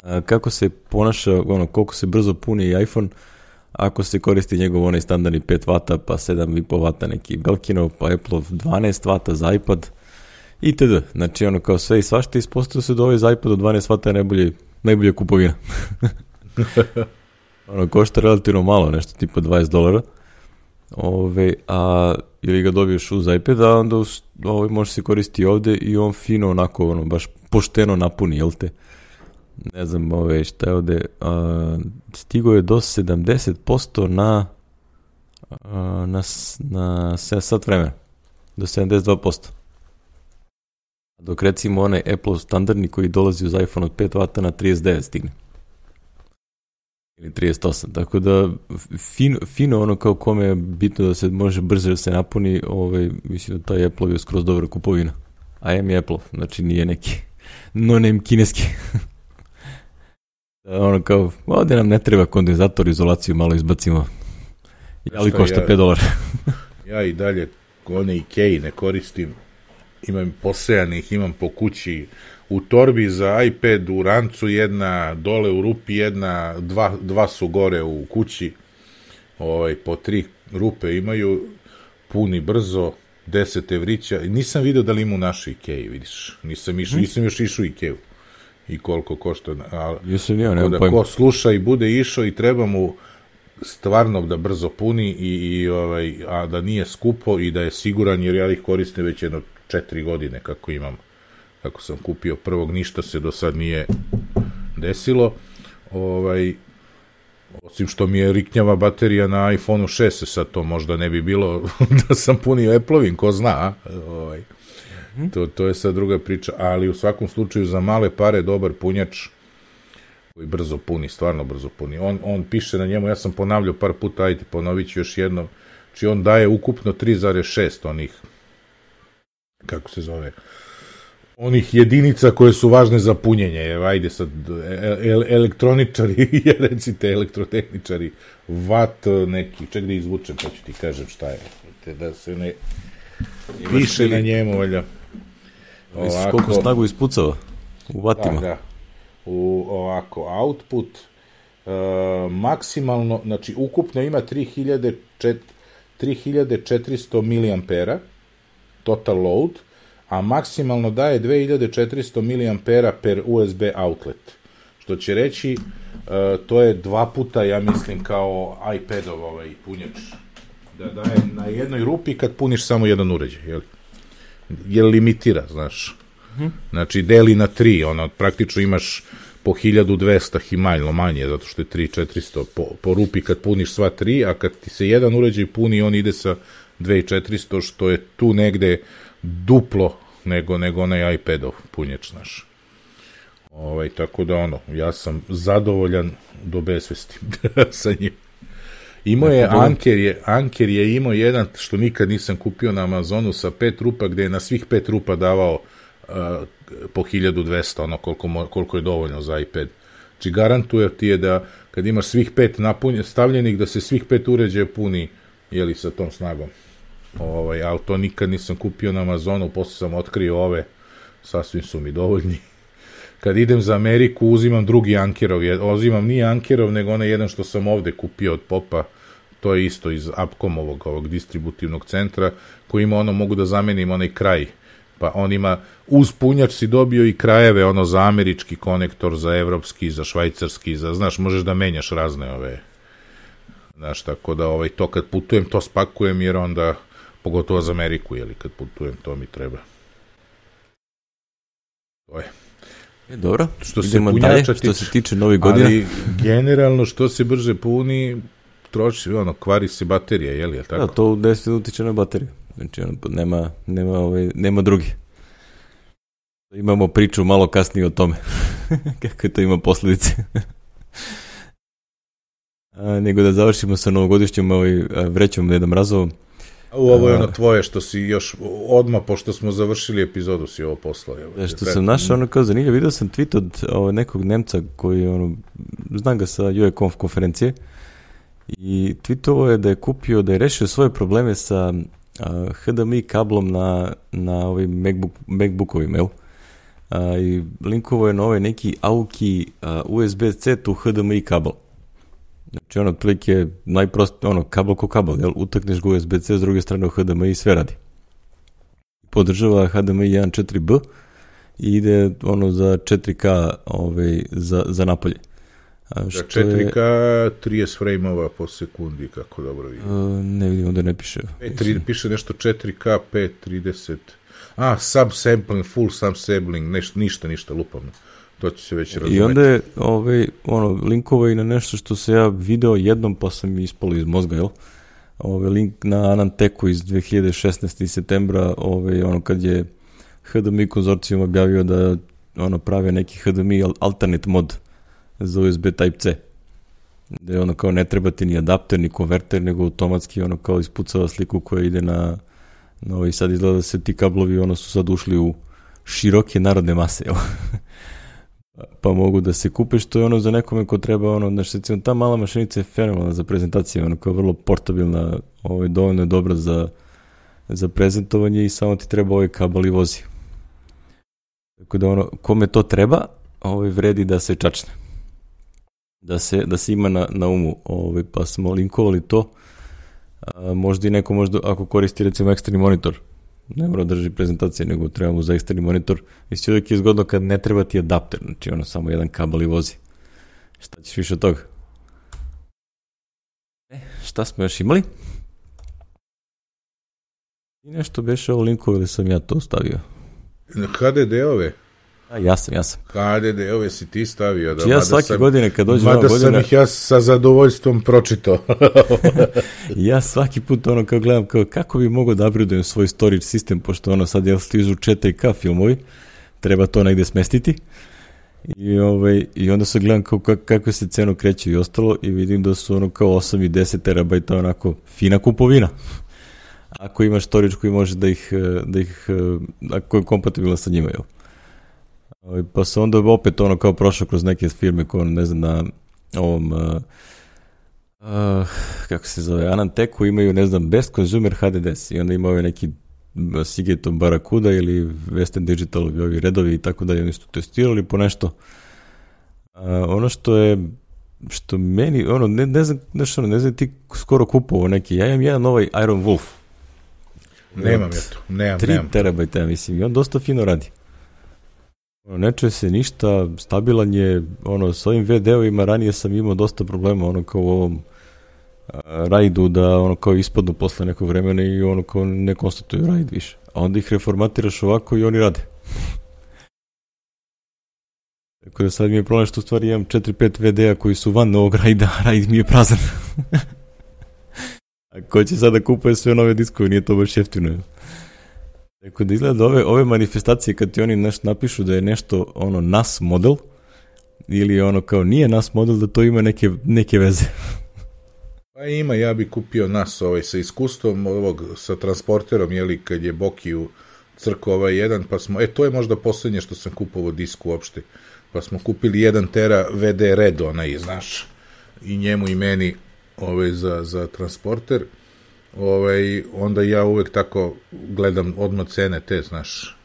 Speaker 1: a, kako se ponaša, ono, koliko se brzo puni iPhone, ako se koristi njegov onaj standardni 5 W, pa 7,5 W neki Belkinov, pa Apple 12 W za iPad, itd. Znači, ono, kao sve i svašta, ispostavio se da ovaj za iPad od 12 W je najbolje, najbolje kupovina. ono, košta relativno malo, nešto tipa 20 dolara. Ove, a ili ga dobiješ uz iPad, a onda ovaj, može se koristiti ovde i on fino onako, ono, baš pošteno napuni, jel te? Ne znam, ove, šta je ovde, a, stigo je do 70% na a, na, na 7 sat vremena, do 72%. Dok recimo onaj Apple standardni koji dolazi uz iPhone od 5 W na 39 stigne ili 38, tako da fino, fino ono kao kome je bitno da se može brže da se napuni, ovaj, mislim da taj Apple je skroz dobra kupovina. A M je Apple, znači nije neki no name kineski. Da, ono kao, ovde nam ne treba kondenzator, izolaciju malo izbacimo. Ali košta ja, 5 dolara.
Speaker 2: ja i dalje one Ikea ne koristim, imam posejanih, imam po kući, u torbi za iPad, u rancu jedna, dole u rupi jedna, dva, dva su gore u kući, ovaj, po tri rupe imaju, puni brzo, 10 evrića, nisam video da li ima u našoj Ikea, vidiš, nisam, išao, nisam još išao u Ikea i koliko košta, ali
Speaker 1: Jesam ja, nema
Speaker 2: da
Speaker 1: pojma.
Speaker 2: ko sluša i bude išao i treba mu stvarno da brzo puni i, i ovaj, a da nije skupo i da je siguran, jer ja ih koristim već jedno četiri godine kako imam kako sam kupio prvog, ništa se do sad nije desilo. Ovaj, osim što mi je riknjava baterija na iPhone 6, sad to možda ne bi bilo da sam punio Apple-ovim, ko zna, a? Ovaj, to, to je sad druga priča, ali u svakom slučaju za male pare dobar punjač koji brzo puni, stvarno brzo puni. On, on piše na njemu, ja sam ponavljao par puta, ajde ponovit ću još jednom, či on daje ukupno 3,6 onih, kako se zove, onih jedinica koje su važne za punjenje. Ajde sad, el, elektroničari, recite elektrotehničari, vat neki, ček da izvučem, pa ću ti kažem šta je. Da se ne piše na njemu, valja.
Speaker 1: Ovako, koliko snagu ispucava u vatima.
Speaker 2: Da, da. U, ovako, output, uh, maksimalno, znači ukupno ima 3000, 3400 mAh, total load, a maksimalno daje 2400 mAh per USB outlet. Što će reći, uh, to je dva puta, ja mislim, kao iPadov ovaj punjač. Da daje na jednoj rupi kad puniš samo jedan uređaj, jel? Jer limitira, znaš. Mhm. Znači, deli na tri, ono, praktično imaš po 1200 himajlo manje, zato što je 3400 po, po rupi kad puniš sva tri, a kad ti se jedan uređaj puni, on ide sa 2400, što je tu negde duplo nego, nego onaj iPadov punjač naš. Ovaj, tako da ono, ja sam zadovoljan do besvesti sa njim. Imao je, Anker je, Anker je imao jedan, što nikad nisam kupio na Amazonu, sa pet rupa, gde je na svih pet rupa davao uh, po 1200, ono koliko, koliko je dovoljno za iPad. Znači garantuje ti je da kad imaš svih pet napunje, stavljenih, da se svih pet uređaja puni, jeli, sa tom snagom. Ovaj, ali to nikad nisam kupio na Amazonu, posle sam otkrio ove, sasvim su mi dovoljni. Kad idem za Ameriku, uzimam drugi Ankerov, uzimam nije Ankerov, nego onaj jedan što sam ovde kupio od Popa, to je isto iz Upcomovog ovog distributivnog centra, koji ima ono, mogu da zamenim onaj kraj, pa on ima, uz punjač si dobio i krajeve, ono za američki konektor, za evropski, za švajcarski, za, znaš, možeš da menjaš razne ove, znaš, tako da ovaj, to kad putujem, to spakujem, jer onda pogotovo za Ameriku, jeli, kad putujem, to mi treba. To je.
Speaker 1: E, dobro, što se dalje, što se tiče novih godina. Ali
Speaker 2: generalno što se brže puni, troši, ono, kvari se baterija, je li, je tako?
Speaker 1: Da, to 10 utiče na bateriju. Znači, ono, nema, nema, ovaj, nema drugi. Imamo priču malo kasnije o tome. Kako je to ima posledice. A, nego da završimo sa novogodišnjom ovaj, vrećom Deda Mrazovom.
Speaker 2: U ovo je ono tvoje što si još odma pošto smo završili epizodu si ovo poslao.
Speaker 1: Je, što sam našao ono kao zanimljivo, vidio sam tweet od ovo, nekog Nemca koji ono, znam ga sa UEConf konferencije i tweetovo je da je kupio, da je rešio svoje probleme sa uh, HDMI kablom na, na ovim MacBook, MacBookovima, jel? a, i linkovo je na ovaj neki Auki USB-C to HDMI kabel. Znači, ono, otprilike, najprost, ono, kabel ko kabel, jel? Utakneš ga USB-C, s druge strane u HDMI i sve radi. Podržava HDMI 1.4b i ide, ono, za 4K ovaj, za, za napolje.
Speaker 2: A što za 4K je... 30 frame-ova po sekundi, kako dobro vidim.
Speaker 1: Uh, ne vidim, onda ne piše.
Speaker 2: E, tri, piše nešto 4K 530. A, subsampling, full subsampling, neš, ništa, ništa, lupam. To će se već razumeti.
Speaker 1: I onda je ovaj, ono, linkovo i na nešto što se ja video jednom, pa sam ispalo iz mozga, jel? Ovaj, link na Ananteku iz 2016. septembra, ovaj, ono, kad je HDMI konzorcijum objavio da ono prave neki HDMI alternate mod za USB Type-C. Da je ono kao ne treba ti ni adapter, ni konverter, nego automatski ono kao ispucava sliku koja ide na, na ovaj, sad izgleda da se ti kablovi ono su sad ušli u široke narodne mase, evo. pa mogu da se kupe, što je ono za nekome ko treba, ono, znači, recimo, ta mala mašinica je fenomenalna za prezentacije, ono, kao vrlo portabilna, ovaj, dovoljno je dobra za, za prezentovanje i samo ti treba ovaj kabel i vozi. Tako da, ono, kome to treba, ovaj, vredi da se čačne da se, da se ima na, na umu, ovaj, pa smo linkovali to. A, možda i neko možda, ako koristi recimo eksterni monitor, ne mora drži prezentacije, nego treba mu za eksterni monitor. Isto uvijek je zgodno kad ne treba ti adapter, znači ono samo jedan kabel i vozi. Šta ćeš više od toga? E, šta smo još imali? I nešto beše ovo linkovali sam ja to stavio.
Speaker 2: HDD-ove?
Speaker 1: Ja sam, ja sam.
Speaker 2: HDD, ove si ti stavio. Da,
Speaker 1: znači, ja svake sam, godine kad dođe
Speaker 2: ova
Speaker 1: godina...
Speaker 2: sam ih ja sa zadovoljstvom pročitao.
Speaker 1: ja svaki put ono kao gledam kao kako bi mogo da upgradeujem svoj storage sistem, pošto ono sad jel stižu 4K filmovi, treba to negde smestiti. I, ovaj, I onda se gledam kao kako se ceno kreće i ostalo i vidim da su ono kao 8 i 10 terabajta onako fina kupovina. Ako imaš storage koji može da ih, da ih ako je kompatibilan sa njima, jel? Ovaj, pa se onda opet ono kao prošao kroz neke firme koje, ne znam, na ovom, uh, uh, kako se zove, Ananteku imaju, ne znam, Best Consumer HDDS i onda imaju neki Sigeto Barakuda ili Western Digital, ovi redovi i tako da, i oni su testirali po nešto. Uh, ono što je što meni, ono, ne, ne znam, nešto, ne znam, ti skoro kupovao neki, ja imam jedan ovaj Iron Wolf.
Speaker 2: Nemam ja to, nemam,
Speaker 1: 3
Speaker 2: nemam.
Speaker 1: 3 terabajta, mislim, i on dosta fino radi. Ne čuje se ništa, stabilan je, ono, s ovim VD-ovima ranije sam imao dosta problema, ono, kao u ovom rajdu, da, ono, kao ispadnu posle nekog vremena i ono, kao ne konstatuju rajd više. A onda ih reformatiraš ovako i oni rade. Tako da sad mi je problem što u stvari imam 4-5 VD-a koji su van novog rajda, a rajd mi je prazan. a ko će sada kupuje sve nove diskove, nije to baš jeftino. Tako da izgleda ove, ove manifestacije kad ti oni naš, napišu da je nešto ono NAS model ili ono kao nije NAS model da to ima neke, neke veze.
Speaker 2: Pa ima, ja bi kupio NAS ovaj sa iskustvom ovog sa transporterom, jeli kad je Bokiju crkao ovaj jedan, pa smo, e to je možda poslednje što sam kupovao disk uopšte, pa smo kupili 1 tera VD Red, onaj, znaš, i njemu i meni ovaj, za, za transporter, ovaj, onda ja uvek tako gledam odmah cene te, znaš,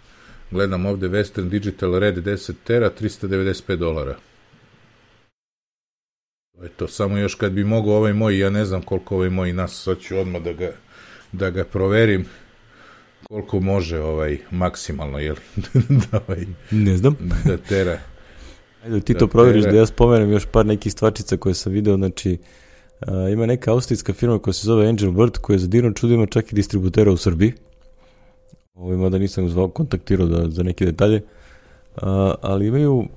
Speaker 2: gledam ovde Western Digital Red 10 tera, 395 dolara. To je to, samo još kad bi mogao ovaj moj, ja ne znam koliko ovaj moj nas, sad ću odmah da ga, da ga proverim, koliko može ovaj maksimalno, jel? da, ovaj,
Speaker 1: ne znam.
Speaker 2: Da tera.
Speaker 1: Ajde, ti da to proveriš, tera. da ja spomenem još par nekih stvačica koje sam video, znači, uh, Uh, ima neka austrijska firma koja se zove Angel Bird, koja je za divno čudo ima čak i distributera u Srbiji. Ovo da nisam zvao, kontaktirao da, za neke detalje. Uh, ali imaju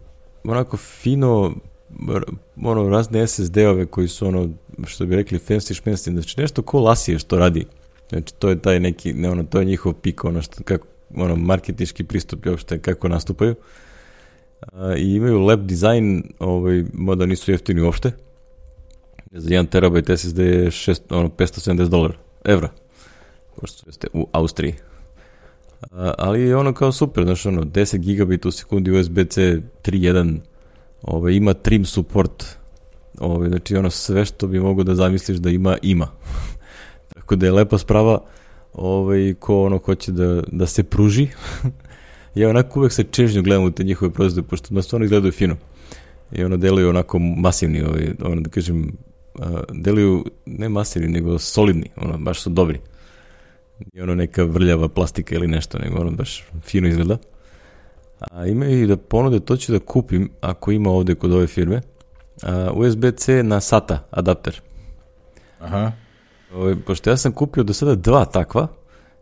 Speaker 1: onako fino ono razne SSD-ove koji su ono što bi rekli fancy šmensti, znači nešto ko lasije što radi. Znači to je taj neki, ne ono, to je njihov pik, ono što, kako, ono, marketički pristup i uopšte kako nastupaju. Uh, I imaju lab design, ovaj, moda nisu jeftini uopšte, Za 1 terabajt SSD je 6, ono, 570 dolara, evra, pošto ste u Austriji. A, ali je ono kao super, znaš, ono, 10 gigabit u sekundi USB-C 3.1, ovaj, ima trim support, ovaj, znači ono sve što bi mogo da zamisliš da ima, ima. Tako da je lepa sprava, ovaj, ko ono hoće da, da se pruži, ja onako uvek sa čežnju gledam u te njihove proizvode, pošto na stvarno izgledaju fino. I ono deluju onako masivni, ovaj, ono da kažem, делију не масери него солидни, оно, баш со добри. Не оно нека врљава пластика или нешто, него оно баш фино изгледа. А има и да понуде тоа ќе да купим, ако има овде код ове фирме, USB-C на SATA
Speaker 2: адаптер.
Speaker 1: Аха. Пошто јас сам купио до сега два таква,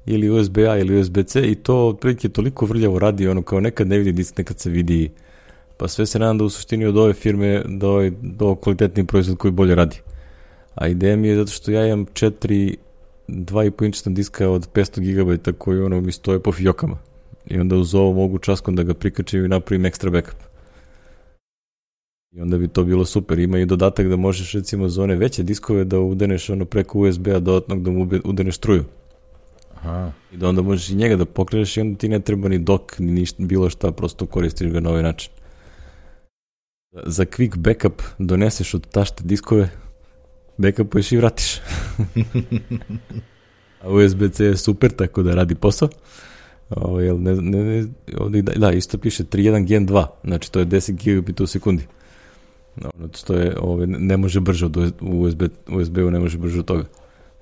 Speaker 1: или USB-A или USB-C и то отприлike толико врљаво ради, оно kao некад не види дисне, nekad се види pa sve se nadam da u suštini od ove firme da ovaj, do kvalitetni proizvod koji bolje radi. A ideja mi je zato što ja imam četiri 2,5 inčna diska od 500 GB koji ono mi stoje po fiokama. I onda uz ovo mogu časkom da ga prikačim i napravim ekstra backup. I onda bi to bilo super. Ima i dodatak da možeš recimo za one veće diskove da udeneš ono preko USB-a dodatnog da mu udeneš struju.
Speaker 2: Aha.
Speaker 1: I da onda možeš i njega da pokreneš i onda ti ne treba ni dok, ni ništa, bilo šta, prosto koristiš ga na ovaj način. Za quick backup doneseš od tašte diskove, backupuješ i vratiš. A USB-C je super, tako da radi posao. Ovo, jel, ne, ne, ne, ovdje, da, da, isto piše 3.1 Gen 2, znači to je 10 gigabita u sekundi. Ono, to je, ove, ne može brže od USB, USB-u, ne može brže od toga.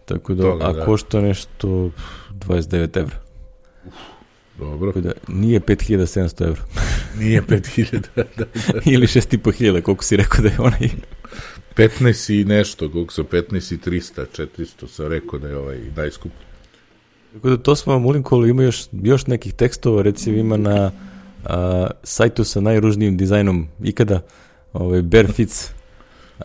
Speaker 1: Tako da, Toga, a da. košta nešto 29 evra.
Speaker 2: Dobro.
Speaker 1: Tako da, nije 5700 evra.
Speaker 2: nije 5000, da, da, da.
Speaker 1: Ili 6500, koliko si rekao da je onaj...
Speaker 2: 15 i nešto, koliko su 15 i 300, 400 sam rekao da je ovaj najskup.
Speaker 1: Tako da to smo vam ulinkoli, ima još, još nekih tekstova, recimo ima na a, sajtu sa najružnijim dizajnom ikada, ovaj Fits,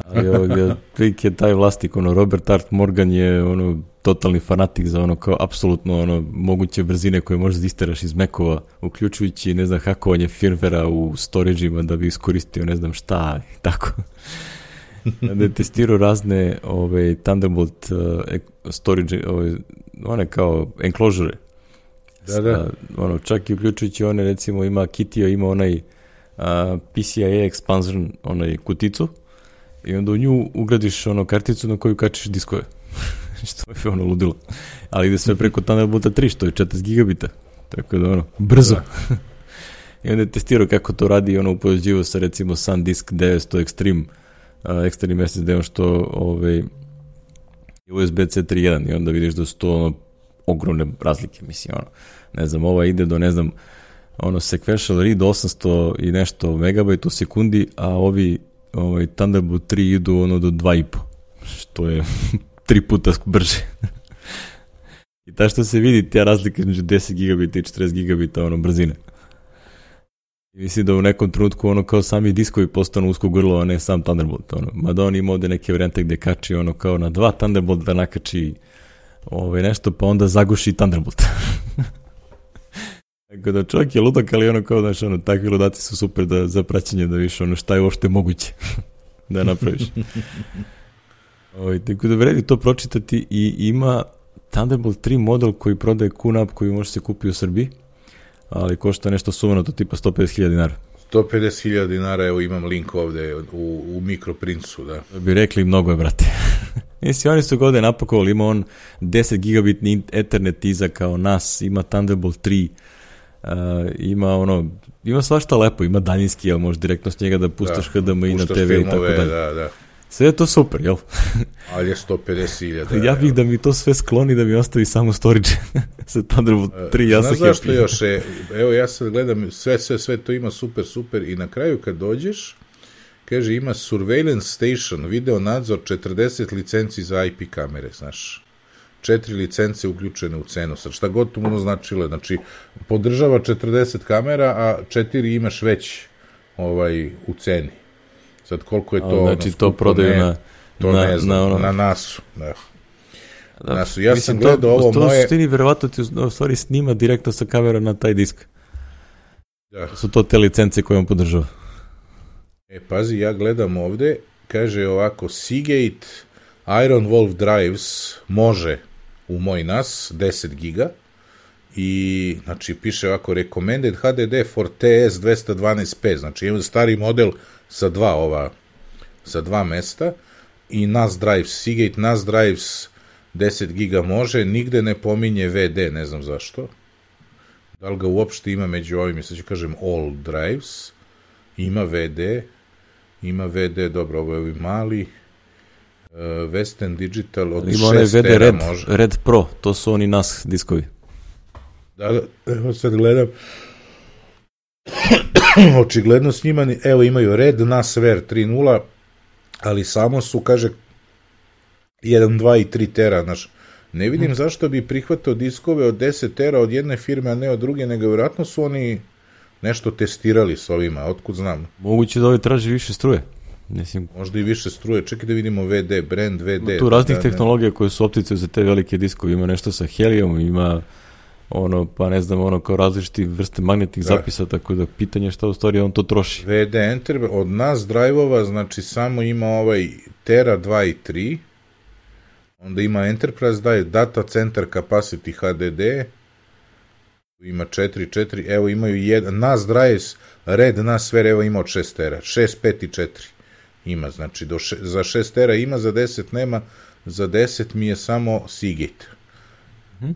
Speaker 1: ali ovoga, je taj vlasnik, ono, Robert Art Morgan je ono, totalni fanatik za ono kao apsolutno ono moguće brzine koje možeš da isteraš iz Mekova, uključujući ne znam hakovanje firmvera u storage-ima da bi iskoristio ne znam šta i tako. da je testirao razne ove, Thunderbolt uh, storage, ove, one kao enclosure.
Speaker 2: Da, da.
Speaker 1: ono, čak i uključujući one, recimo ima Kitio, ima onaj uh, PCIe expansion, onaj kuticu, i onda u nju ugradiš ono karticu na koju kačiš diskove. što je ono ludilo. Ali ide sve preko Thunderbolta 3, što je 40 gigabita. Tako da ono, brzo. Da. I onda je testirao kako to radi i ono upođivo sa recimo SanDisk 900 Extreme, uh, Extreme SSD-om što ovaj, USB-C 3.1 i onda vidiš da su to ono, ogromne razlike, mislim, ono, ne znam, ova ide do, ne znam, ono, sequential read 800 i nešto megabajt u sekundi, a ovi овој Thunderbolt 3 иду оно до 2,5, што е три пута брже. И таа што се види тие разлика меѓу 10 гигабита и 40 гигабита оно брзина. И мисли да во некој тренутку оно као сами дискови постану уско грло, а не сам Thunderbolt. Оно. Мада он има оде неки варианти каде качи оно као на два Thunderbolt да накачи овој нешто, па онда загуши Thunderbolt. Tako da čovjek je ludak, ali ono kao, znaš, ono, takvi ludaci su super da, za praćenje da više ono šta je uopšte moguće da napraviš. Ovaj, tako da vredi to pročitati i ima Thunderbolt 3 model koji prodaje QNAP koji može se kupi u Srbiji, ali košta nešto sumano, to tipa 150.000 dinara.
Speaker 2: 150.000 dinara, evo imam link ovde u, u mikroprincu, da.
Speaker 1: Da bi rekli, mnogo je, brate. Mislim, oni su ovde napakovali, ima on 10 gigabitni Ethernet iza kao nas, ima Thunderbolt 3, Uh, ima ono, ima svašta lepo, ima daljinski, jel možeš direktno s njega da puštaš da, HDMI na TV filmove, i tako dalje.
Speaker 2: Da, da.
Speaker 1: Sve je to super, jel?
Speaker 2: Ali je 150.000.
Speaker 1: Da, ja bih da mi to sve skloni da mi ostavi samo storage sa Thunderbolt 3, ja sam
Speaker 2: happy. Zašto još je, evo ja sad gledam, sve, sve, sve to ima super, super i na kraju kad dođeš, kaže ima surveillance station, video nadzor, 40 licenci za IP kamere, znaš četiri licence uključene u cenu. Sad šta god to ono značilo, znači podržava 40 kamera, a četiri imaš već ovaj u ceni. Sad koliko je to...
Speaker 1: A, znači to prodaju na,
Speaker 2: to na, ne znam, na, ono... na nasu. Da. Da, nasu. Ja sam gledao ovo
Speaker 1: to
Speaker 2: moje...
Speaker 1: To stini verovatno ti u stvari snima direktno sa kamera na taj disk.
Speaker 2: Da.
Speaker 1: Su to te licence koje on podržava.
Speaker 2: E, pazi, ja gledam ovde, kaže ovako, Seagate Iron Wolf Drives može u moj NAS 10 giga. I znači piše ovako recommended HDD for TS 212p, znači imam stari model sa dva ova sa dva mesta. I NAS Drives, Seagate NAS Drives 10 giga može, nigde ne pominje VD, ne znam zašto. Da li ga uopšte ima među ovim, sad ću kažem all drives, ima VD, ima VD, dobro, ovo je ovi mali, Western Digital od
Speaker 1: Ima onaj
Speaker 2: 6
Speaker 1: VD
Speaker 2: tera
Speaker 1: Red,
Speaker 2: može.
Speaker 1: Red Pro, to su oni nas diskovi.
Speaker 2: Da, da, evo sad gledam. Očigledno s njima, evo imaju Red Nasver 3.0, ali samo su, kaže, 1, 2 i 3 tera, znaš. Ne vidim
Speaker 1: Mhm.
Speaker 2: zašto bi prihvatao diskove od 10 tera od jedne firme, a ne od druge, nego vjerojatno su oni nešto testirali s ovima, otkud znam.
Speaker 1: Moguće da ovi traži više struje. Mislim,
Speaker 2: Možda i više struje, čekaj da vidimo VD, brand VD.
Speaker 1: tu raznih
Speaker 2: da, da,
Speaker 1: tehnologija koje su optice za te velike diskove. Ima nešto sa helijom, ima ono, pa ne znam, ono kao različiti vrste magnetnih
Speaker 2: Da.
Speaker 1: zapisa, tako da pitanje je šta u stvari on to troši.
Speaker 2: VD Enter, od nas drajvova, znači samo ima ovaj Tera 2 i 3, onda ima Enterprise Drive, Data Center Capacity HDD, ima 4, 4, evo imaju jedan, NAS Drives, Red NAS Sphere, evo ima od 6 tera, 6, 5 i 4 ima, znači do še, za 6 tera ima, za 10 nema, za 10 mi je samo Seagate.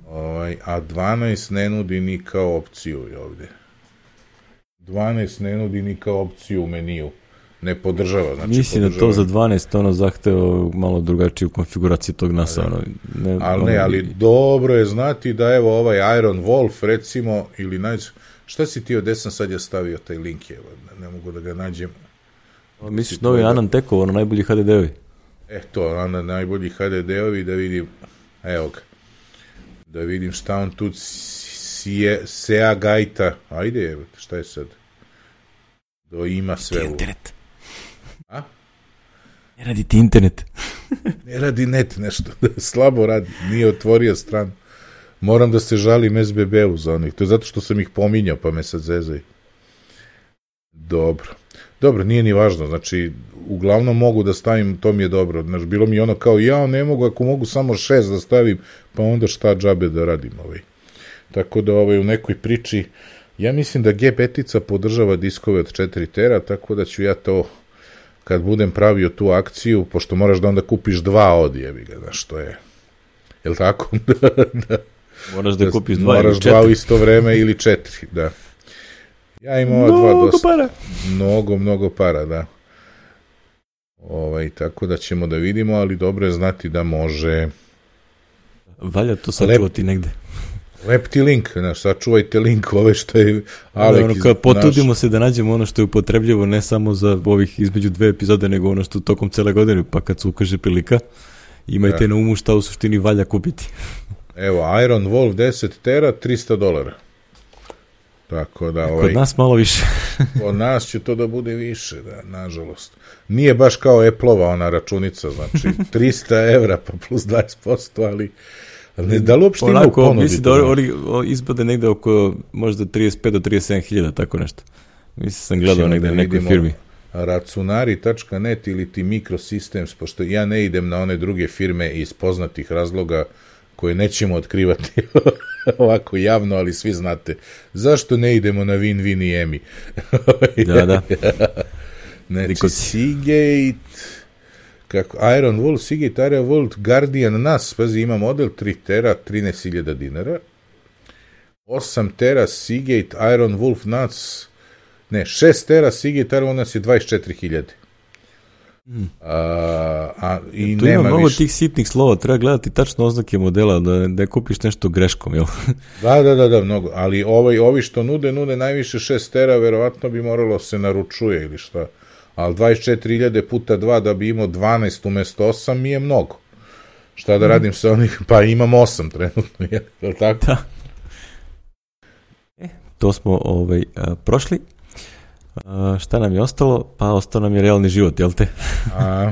Speaker 2: Ovaj, a 12 ne nudi ni kao opciju ovde. 12 ne nudi ni kao opciju u meniju. Ne podržava, znači
Speaker 1: Mislim da to
Speaker 2: podržava-
Speaker 1: za 12 ono zahteva malo drugačiju konfiguraciju tog NASA. Ono, ne,
Speaker 2: Ali
Speaker 1: ono,
Speaker 2: ne, ali dobro je znati da evo ovaj Iron Wolf recimo, ili nađe, šta si ti od sam sad ja stavio taj link, evo, ne, ne mogu da ga nađem.
Speaker 1: Misliš novi Anan Tekov, ono najbolji HDD-ovi?
Speaker 2: E, to, onda najbolji HDD-ovi da vidim, evo ga, da vidim šta on tu sije, Sea Gajta, ajde, evo, šta je sad? Do ima sve u...
Speaker 1: Internet.
Speaker 2: A?
Speaker 1: Ne radi ti internet.
Speaker 2: Ne radi net nešto, slabo radi, nije otvorio stran. Moram da se žalim SBB-u za onih, to je zato što sam ih pominjao, pa me sad zezaju. Dobro. Dobro, nije ni važno, znači, uglavnom mogu da stavim, to mi je dobro. Znači, bilo mi je ono kao, ja ne mogu, ako mogu samo šest da stavim, pa onda šta džabe da radim ovaj. Tako da ovaj, u nekoj priči, ja mislim da G petica podržava diskove od 4 tera, tako da ću ja to kad budem pravio tu akciju, pošto moraš da onda kupiš dva od jebi ga, znaš, što je. Jel tako? da, da.
Speaker 1: Moraš da kupiš dva
Speaker 2: Moraš
Speaker 1: ili
Speaker 2: dva u
Speaker 1: četiri.
Speaker 2: isto vreme ili četiri, da. Ja imam ova dva
Speaker 1: Mnogo
Speaker 2: dosta.
Speaker 1: para.
Speaker 2: Mnogo, mnogo para, da. Ovaj, tako da ćemo da vidimo, ali dobro je znati da može.
Speaker 1: Valja to sačuvati negde.
Speaker 2: Lep ti link, znaš, sačuvajte link ove što je
Speaker 1: Ali
Speaker 2: Alek
Speaker 1: ono, kao, potrudimo
Speaker 2: naš-
Speaker 1: se da nađemo ono što je upotrebljivo ne samo za ovih između dve epizode, nego ono što tokom cele godine, pa kad se ukaže prilika, imajte
Speaker 2: Da.
Speaker 1: na umu šta u suštini valja kupiti.
Speaker 2: Evo, Iron Wolf 10 tera, 300 dolara. Tako da, ovaj,
Speaker 1: Kod nas malo više.
Speaker 2: Od nas će to da bude više, da, nažalost. Nije baš kao Apple-ova ona računica, znači 300 evra pa plus 20%, ali ali ne, da li uopšte ima u ponudi?
Speaker 1: mislim da oni izbade negde oko možda 35 do 37 hiljada, tako nešto. Mislim sam gledao
Speaker 2: Ćemo
Speaker 1: negde
Speaker 2: da
Speaker 1: nekoj firmi.
Speaker 2: Racunari.net ili ti Microsystems, pošto ja ne idem na one druge firme iz poznatih razloga koje nećemo otkrivati ovako javno, ali svi znate. Zašto ne idemo na Win-Win i EMI?
Speaker 1: Da, da.
Speaker 2: Znači. Seagate, kako, Iron Wolf, Seagate, Iron Wolf, Guardian NAS, pazi, ima model 3 tera, 13.000 dinara, 8 tera Seagate, Iron Wolf NAS, ne, 6 tera Seagate, Iron Wolf NAS je 24.000. A, a, i
Speaker 1: Tu ima
Speaker 2: nema
Speaker 1: mnogo
Speaker 2: više.
Speaker 1: tih sitnih slova, treba gledati tačno oznake modela, da ne kupiš nešto greškom, jel?
Speaker 2: Da, da, da, da, mnogo. Ali ovaj, ovi što nude, nude najviše 6 tera, verovatno bi moralo se naručuje ili šta. Ali 24.000 puta 2 da bi imao 12 umesto 8 mi je mnogo. Šta da radim sa onih? Pa imam 8 trenutno, je li tako?
Speaker 1: Da. E, to smo ovaj, a, prošli. A, šta nam je ostalo? Pa ostao nam je realni život, jel te?
Speaker 2: A,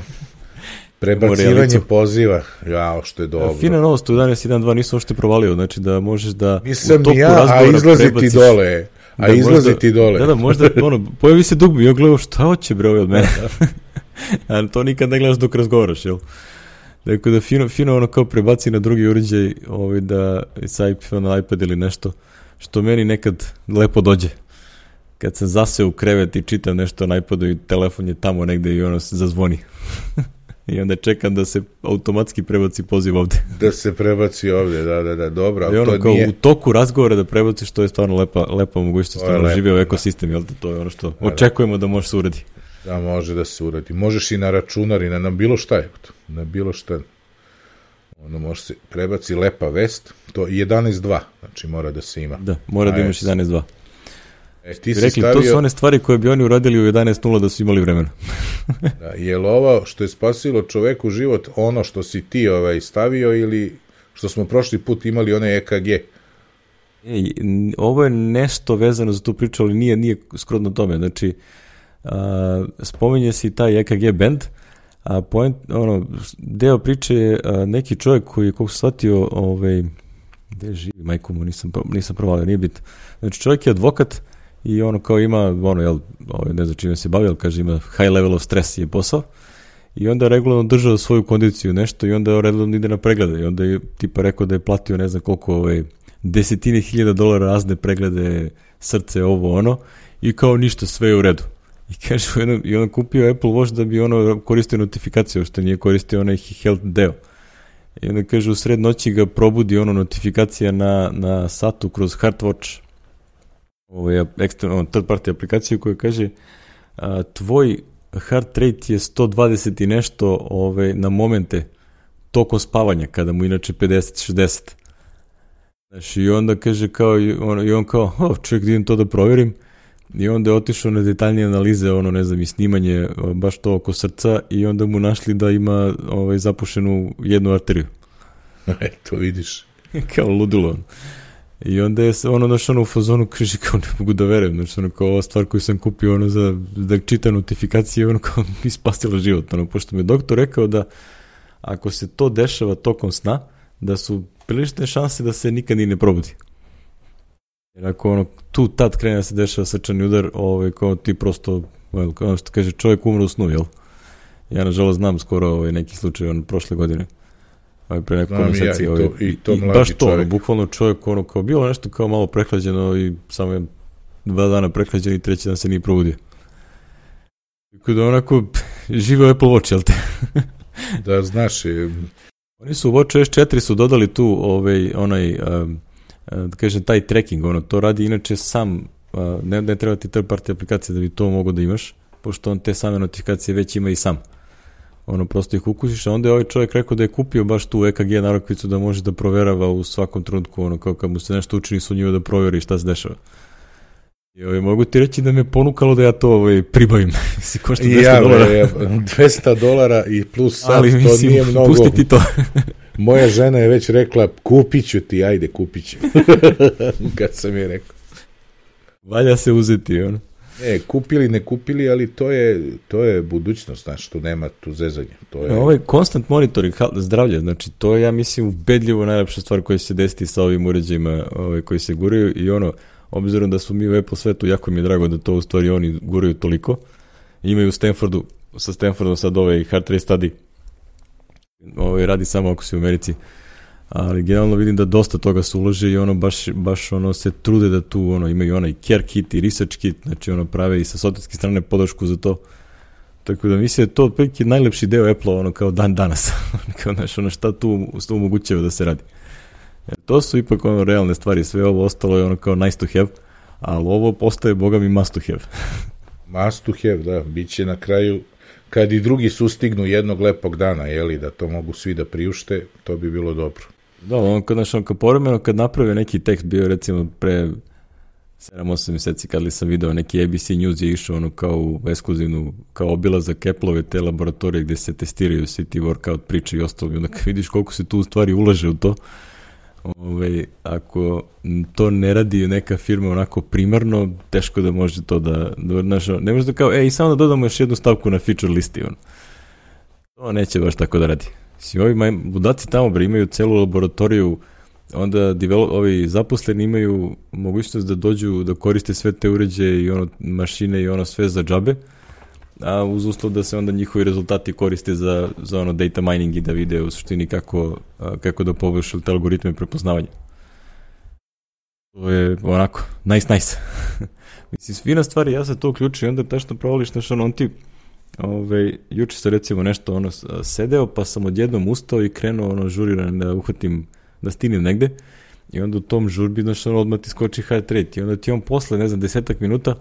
Speaker 2: prebacivanje poziva. Jao, što je dobro.
Speaker 1: Fina novost u 11.1.2 nisam uopšte provalio, znači da možeš da
Speaker 2: Nisam
Speaker 1: u toku
Speaker 2: ja, a izlazi ti dole. A
Speaker 1: da
Speaker 2: izlazi
Speaker 1: možda-
Speaker 2: ti dole.
Speaker 1: Da, da, možda, ono, pojavi se dugme i gledam šta hoće bre ovaj od mene. a to nikad ne gledaš dok razgovaraš, jel? Dakle, da fino, fino ono kao prebaci na drugi uređaj ovaj, da sa iPhone na iPad ili nešto, što meni nekad lepo dođe. Kad sam zase u krevet i čitam nešto na iPadu i telefon je tamo negde i ono se zazvoni. I onda čekam da se automatski prebaci poziv ovde.
Speaker 2: Da se prebaci ovde, da, da, da, dobro.
Speaker 1: I ono
Speaker 2: to
Speaker 1: kao
Speaker 2: nije...
Speaker 1: u toku razgovora da prebaciš, to je stvarno lepa, lepa mogućnost. Ono, žive u ekosistem, jel da to je ono što da, očekujemo da može se uradi.
Speaker 2: Da, može da se uradi. Možeš i na računar i na, na bilo šta je. Na bilo šta. Ono može se prebaci lepa vest, to 11.2, znači mora da se ima.
Speaker 1: Da, mora da imaš 11.2.
Speaker 2: E, ti
Speaker 1: si rekli, stavio... to su one stvari koje bi oni uradili u 11.0 da su imali vremena.
Speaker 2: da, je li ovo što je spasilo čoveku život ono što si ti ovaj, stavio ili što smo prošli put imali one EKG?
Speaker 1: Ej, ovo je nešto vezano za tu priču, ali nije, nije skrodno tome. Znači, a, spominje se taj EKG band, a point, ono, deo priče je a, neki čovjek koji, kako se shvatio, ovaj, gde živi, majko mu, nisam, nisam provalio, nije bit. Znači, čovjek je advokat, i ono kao ima, ono, jel, ovaj, ne znam čime se bavi, ali kaže ima high level of stress je posao i onda regularno držao svoju kondiciju nešto i onda regularno ide na preglede i onda je tipa rekao da je platio ne znam koliko ovaj, desetine hiljada dolara razne preglede srce, ovo ono i kao ništa, sve je u redu. I kaže, i on kupio Apple Watch da bi ono koristio notifikaciju, što nije koristio onaj health deo. I onda kaže, u sred noći ga probudi ono notifikacija na, na satu kroz Heartwatch ovaj, eksterno, third party aplikaciju koja kaže a, tvoj heart rate je 120 i nešto ovaj, na momente tokom spavanja, kada mu inače 50-60. Znači, i onda kaže kao, i on, i on kao, oh, čovjek, idem to da proverim. I onda je otišao na detaljnije analize, ono, ne znam, i snimanje baš to oko srca i onda mu našli da ima ovaj, zapušenu jednu arteriju.
Speaker 2: E, to vidiš.
Speaker 1: kao ludilo. I onda je ono došao ono u fazonu, kaže kao ne mogu da verujem, znači ono kao ova stvar koju sam kupio ono za da čita notifikacije, ono kao mi spasila život, ono, pošto mi je doktor rekao da ako se to dešava tokom sna, da su prilične šanse da se nikad ni ne probudi. Jer ako ono, tu tad krene da se dešava srčani udar, ovaj, kao ti prosto, well, kao što kaže, čovjek umre u snu, jel? Ja nažalost znam skoro ovaj, neki slučaj on prošle godine ovaj, pre nekoliko meseci. Ja, i,
Speaker 2: to, i, to
Speaker 1: i baš to, ono, bukvalno čovjek ono kao bilo nešto kao malo prehlađeno i samo je dva dana prehlađen i treći dan se nije probudio. Tako da onako žive Apple Watch, jel te?
Speaker 2: da, znaš. Je...
Speaker 1: Oni su u Watch S4 su dodali tu ovaj, onaj, um, da kažem, taj tracking, ono, to radi inače sam, uh, ne, ne treba ti third party aplikacije da bi to mogo da imaš, pošto on te same notifikacije već ima i sam ono prosto ih ukusiš, a onda je ovaj čovjek rekao da je kupio baš tu EKG narokvicu da može da proverava u svakom trenutku, ono kao kad mu se nešto učini su njima da proveri šta se dešava. I ovaj, mogu ti reći da me ponukalo da ja to ovaj, pribavim.
Speaker 2: si košta 200 ja, dolara. Ja, 200 dolara i plus sad, Ali, to mislim, nije mnogo.
Speaker 1: Pusti ti to.
Speaker 2: Moja žena je već rekla, kupit ću ti, ajde, kupit ću. kad sam je rekao.
Speaker 1: Valja se uzeti, ono.
Speaker 2: Ne, kupili, ne kupili, ali to je, to je budućnost, znači, tu nema tu zezanje. To je...
Speaker 1: Ovo je constant monitoring zdravlja, znači, to je, ja mislim, ubedljivo najlepša stvar koja se desiti sa ovim uređajima ovaj, koji se guraju i ono, obzirom da smo mi u Apple svetu, jako mi je drago da to u stvari oni guraju toliko. Imaju u Stanfordu, sa Stanfordom sad ovaj heart rate study, ovaj, radi samo ako si u Americi, ali generalno vidim da dosta toga se ulože i ono baš, baš ono se trude da tu ono imaju onaj care kit i research kit, znači ono prave i sa sotetske strane podršku za to. Tako da mislim da to otprilike najlepši deo Apple ono kao dan danas. kao znaš, ono šta tu što omogućava da se radi. Jer to su ipak ono realne stvari, sve ovo ostalo je ono kao nice to have, ali ovo postaje boga mi must to have.
Speaker 2: must to have, da, bit će na kraju kad i drugi sustignu jednog lepog dana, jeli, da to mogu svi da priušte, to bi bilo dobro.
Speaker 1: Da, on kad, znaš, on kad povremeno kad naprave neki tekst, bio recimo pre 7-8 meseci kad li sam video neki ABC News je išao ono kao u ekskluzivnu, kao obilazak Apple-ove te laboratorije gde se testiraju svi ti workout priče i ostalo. I onda kad vidiš koliko se tu u stvari ulaže u to, Ove, ovaj, ako to ne radi neka firma onako primarno, teško da može to da, da znaš, ne može da kao, ej, samo da dodamo još jednu stavku na feature listi, on. To neće baš tako da radi. Si ovi maj, tamo bre imaju celu laboratoriju, onda develop, ovi zaposleni imaju mogućnost da dođu da koriste sve te uređaje i ono mašine i ono sve za džabe, a uz uslov da se onda njihovi rezultati koriste za, za ono data mining i da vide u suštini kako, kako da poboljšaju te algoritme prepoznavanja. To je onako, nice, nice. Mislim, fina stvari, ja se to uključujem, onda tačno provališ, znaš, ono, on ti Ove, juče sam recimo nešto ono sedeo, pa sam odjednom ustao i krenuo ono žuriran da uhvatim, da stignem negde. I onda u tom žurbi, znaš, ono, odmah ti skoči heart rate. I onda ti on posle, ne znam, desetak minuta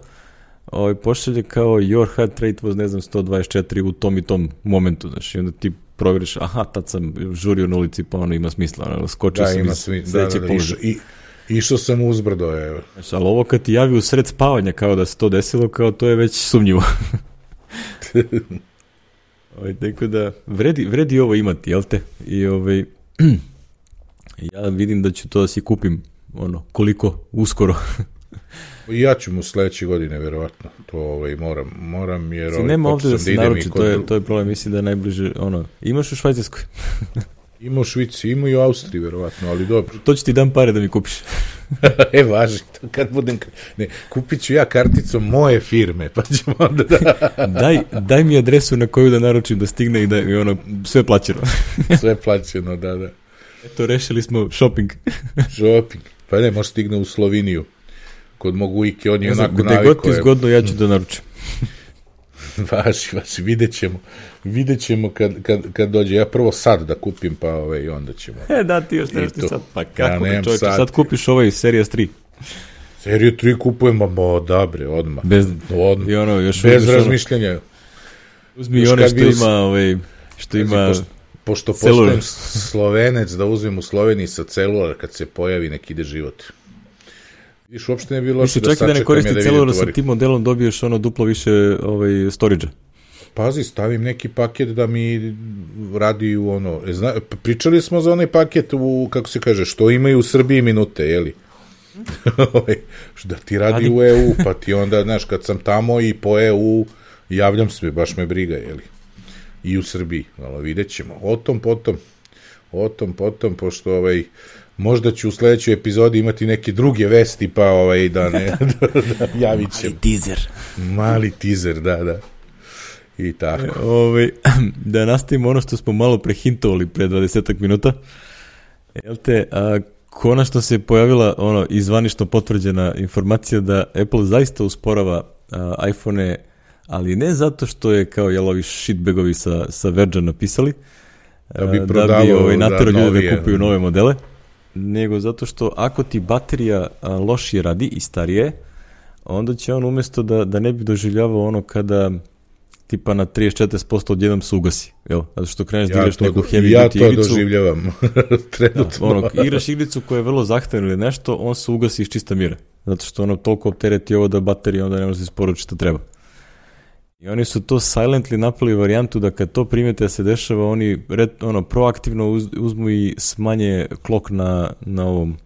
Speaker 1: ovaj, pošalje kao your heart rate was, ne znam, 124 u tom i tom momentu, znaš. I onda ti provjeriš, aha, tad sam žurio na ulici, pa ono ima smisla, ono, skočio
Speaker 2: Da,
Speaker 1: sam
Speaker 2: ima
Speaker 1: iz
Speaker 2: da,
Speaker 1: sledećeg
Speaker 2: da, da, išao, i, išao sam uzbrdo, evo.
Speaker 1: Znaš, ali ovo kad ti javi u sred spavanja kao da se to desilo, kao to je već sumnjivo. ovaj, tako da, vredi, vredi ovo imati, jel te? I ovaj, ja vidim da ću to da si kupim, ono, koliko, uskoro.
Speaker 2: Ja ću mu sledeće godine, verovatno. To ovaj, moram, moram, jer...
Speaker 1: Si
Speaker 2: ovaj,
Speaker 1: nema ovde da se
Speaker 2: i
Speaker 1: naruči,
Speaker 2: kod
Speaker 1: to je, to je problem, mislim da je najbliže, ono, imaš u Švajcarskoj,
Speaker 2: Ima u Švici, ima i u Austriji, verovatno, ali dobro.
Speaker 1: to ću ti dam pare da mi kupiš.
Speaker 2: e, važi, to kad budem... Ne, kupit ću ja karticom moje firme, pa ćemo onda da...
Speaker 1: daj, daj mi adresu na koju da naručim da stigne i da je ono, sve plaćeno.
Speaker 2: Sve plaćeno, da, da.
Speaker 1: Eto, rešili smo shopping.
Speaker 2: Shopping. Pa ne, može stigne u Sloveniju. Kod mog ujke, on je
Speaker 1: Ne znam,
Speaker 2: onako
Speaker 1: gde god
Speaker 2: navikao.
Speaker 1: ti zgodno, ja ću da naručim.
Speaker 2: Važi, važi, vidjet ćemo. Vidjet ćemo kad, kad, kad dođe. Ja prvo sad da kupim, pa ove, i onda ćemo.
Speaker 1: E, da, ti još nešto
Speaker 2: to.
Speaker 1: sad. Pa kako ja, čovječe,
Speaker 2: sad.
Speaker 1: sad kupiš ovaj Series 3.
Speaker 2: Seriju 3 kupujem, ma bo, dobre, odmah.
Speaker 1: Bez,
Speaker 2: Odmah.
Speaker 1: I ono, još
Speaker 2: Bez
Speaker 1: ono-
Speaker 2: razmišljanja.
Speaker 1: Uzmi
Speaker 2: Još
Speaker 1: one što
Speaker 2: bi
Speaker 1: ima, ovaj, što ima...
Speaker 2: Pazi, pošto, pošto postajem slovenec, da uzmem u Sloveniji sa celular kad se pojavi neki ide život. Viš, uopšte ne bi bilo loše da
Speaker 1: čak i da ne
Speaker 2: sačekam
Speaker 1: koristi
Speaker 2: da
Speaker 1: sa
Speaker 2: tovari.
Speaker 1: tim modelom dobiješ ono duplo više ovaj, storage
Speaker 2: Pazi, stavim neki paket da mi radi u ono... e, Zna, pričali smo za onaj paket u, kako se kaže, što imaju u Srbiji minute, jeli? Ovaj, što da ti radi,
Speaker 1: Radi.
Speaker 2: u EU, pa ti onda, znaš, kad sam tamo i po EU, javljam se, baš me briga, jeli? I u Srbiji, ali vidjet ćemo. O tom, potom, o tom, potom, pošto ovaj, možda ću u sledećoj epizodi imati neke druge vesti, pa ovaj, da ne, da, da javit ćemo.
Speaker 1: teaser.
Speaker 2: Mali teaser, da, da. I tako.
Speaker 1: Ovaj, da nastavimo ono što smo malo prehintovali pre 20 minuta. Jel te, a, konačno se pojavila ono izvanično potvrđena informacija da Apple zaista usporava a, iPhone-e, ali ne zato što je kao jel ovi shitbagovi sa, sa Verge napisali,
Speaker 2: Da bi
Speaker 1: a, da bi
Speaker 2: prodavao,
Speaker 1: ovaj,
Speaker 2: da,
Speaker 1: naterao ljude da kupuju nove modele, nego zato što ako ti baterija lošije radi i starije, onda će on umjesto da, da ne bi doživljavao ono kada tipa na 30-40% odjednom se ugasi, jel? Zato što kreneš da
Speaker 2: Ja
Speaker 1: igraš
Speaker 2: to,
Speaker 1: neku heavy
Speaker 2: ja
Speaker 1: duty
Speaker 2: to
Speaker 1: igricu,
Speaker 2: doživljavam trenutno.
Speaker 1: ono, igraš igricu koja je vrlo zahtevna ili nešto, on se ugasi iz čista mira. Zato što ono toliko optereti ovo da baterija onda ne može da se isporuči što treba. I oni su to silently napravili varijantu da kad to primete da se dešava, oni red, ono, proaktivno uz, uzmu i smanje klok na, na ovom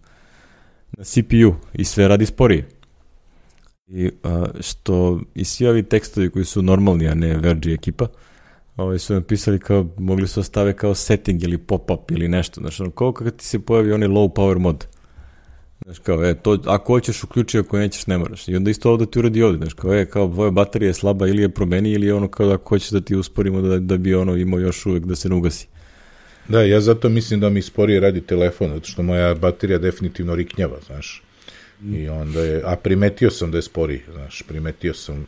Speaker 1: na CPU i sve radi sporije. I a, što i svi ovi tekstovi koji su normalni, a ne Verge ekipa, ovaj su napisali kao, mogli su da stave kao setting ili pop-up ili nešto, znaš, ono, kao kad ti se pojavi onaj low power mod. Znaš, kao, e, to, ako hoćeš uključi, ako nećeš, ne moraš. I onda isto ovde ti uradi ovde, znaš, kao, e, kao, tvoja baterija je slaba ili je promeni, ili je ono kao da ako hoćeš da ti usporimo da, da bi ono imao još uvek da se ne ugasi.
Speaker 2: Da, ja zato mislim da mi sporije radi telefon, zato što moja baterija definitivno riknjava, znaš. I onda je, a primetio sam da je sporiji, znaš, primetio sam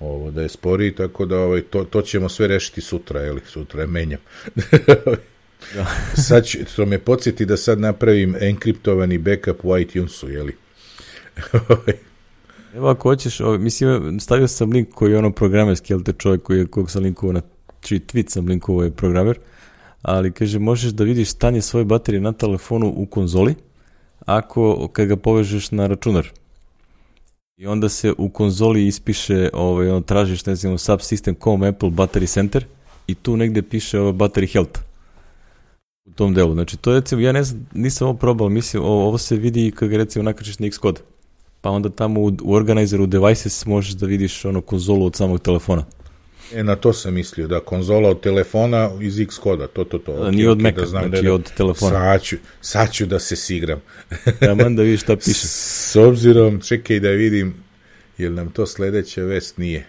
Speaker 2: ovo da je sporiji, tako da ovaj, to, to ćemo sve rešiti sutra, jeli, sutra je menjam.
Speaker 1: Da.
Speaker 2: sad ću, to me podsjeti da sad napravim enkriptovani backup u iTunesu, jeli.
Speaker 1: Evo ako hoćeš, ovaj, mislim, stavio sam link koji je ono programerski, jel te čovjek koji je, kog sam linkovao na, čiji tweet sam linkovao je programer, ali kaže, možeš da vidiš stanje svoje baterije na telefonu u konzoli, ako, kad ga povežeš na računar. I onda se u konzoli ispiše, ovaj, ono, tražiš, ne znam, subsystem.com Apple Battery Center i tu negde piše ovaj, battery health u tom delu. Znači, to je, recimo, ja ne znam, nisam ovo probao, mislim, ovo, ovo se vidi kad ga, recimo, nakačiš na Xcode pa onda tamo u, u organizeru devices možeš da vidiš ono konzolu od samog telefona.
Speaker 2: E, na to sam mislio, da, konzola od telefona iz X koda, to, to, to.
Speaker 1: Da,
Speaker 2: okej,
Speaker 1: nije od Maca,
Speaker 2: da znam
Speaker 1: znači
Speaker 2: da je,
Speaker 1: od telefona.
Speaker 2: Sad ću, sad ću da se sigram.
Speaker 1: Taman da vidiš šta piše.
Speaker 2: S obzirom, čekaj da vidim, jel nam to sledeća vest nije.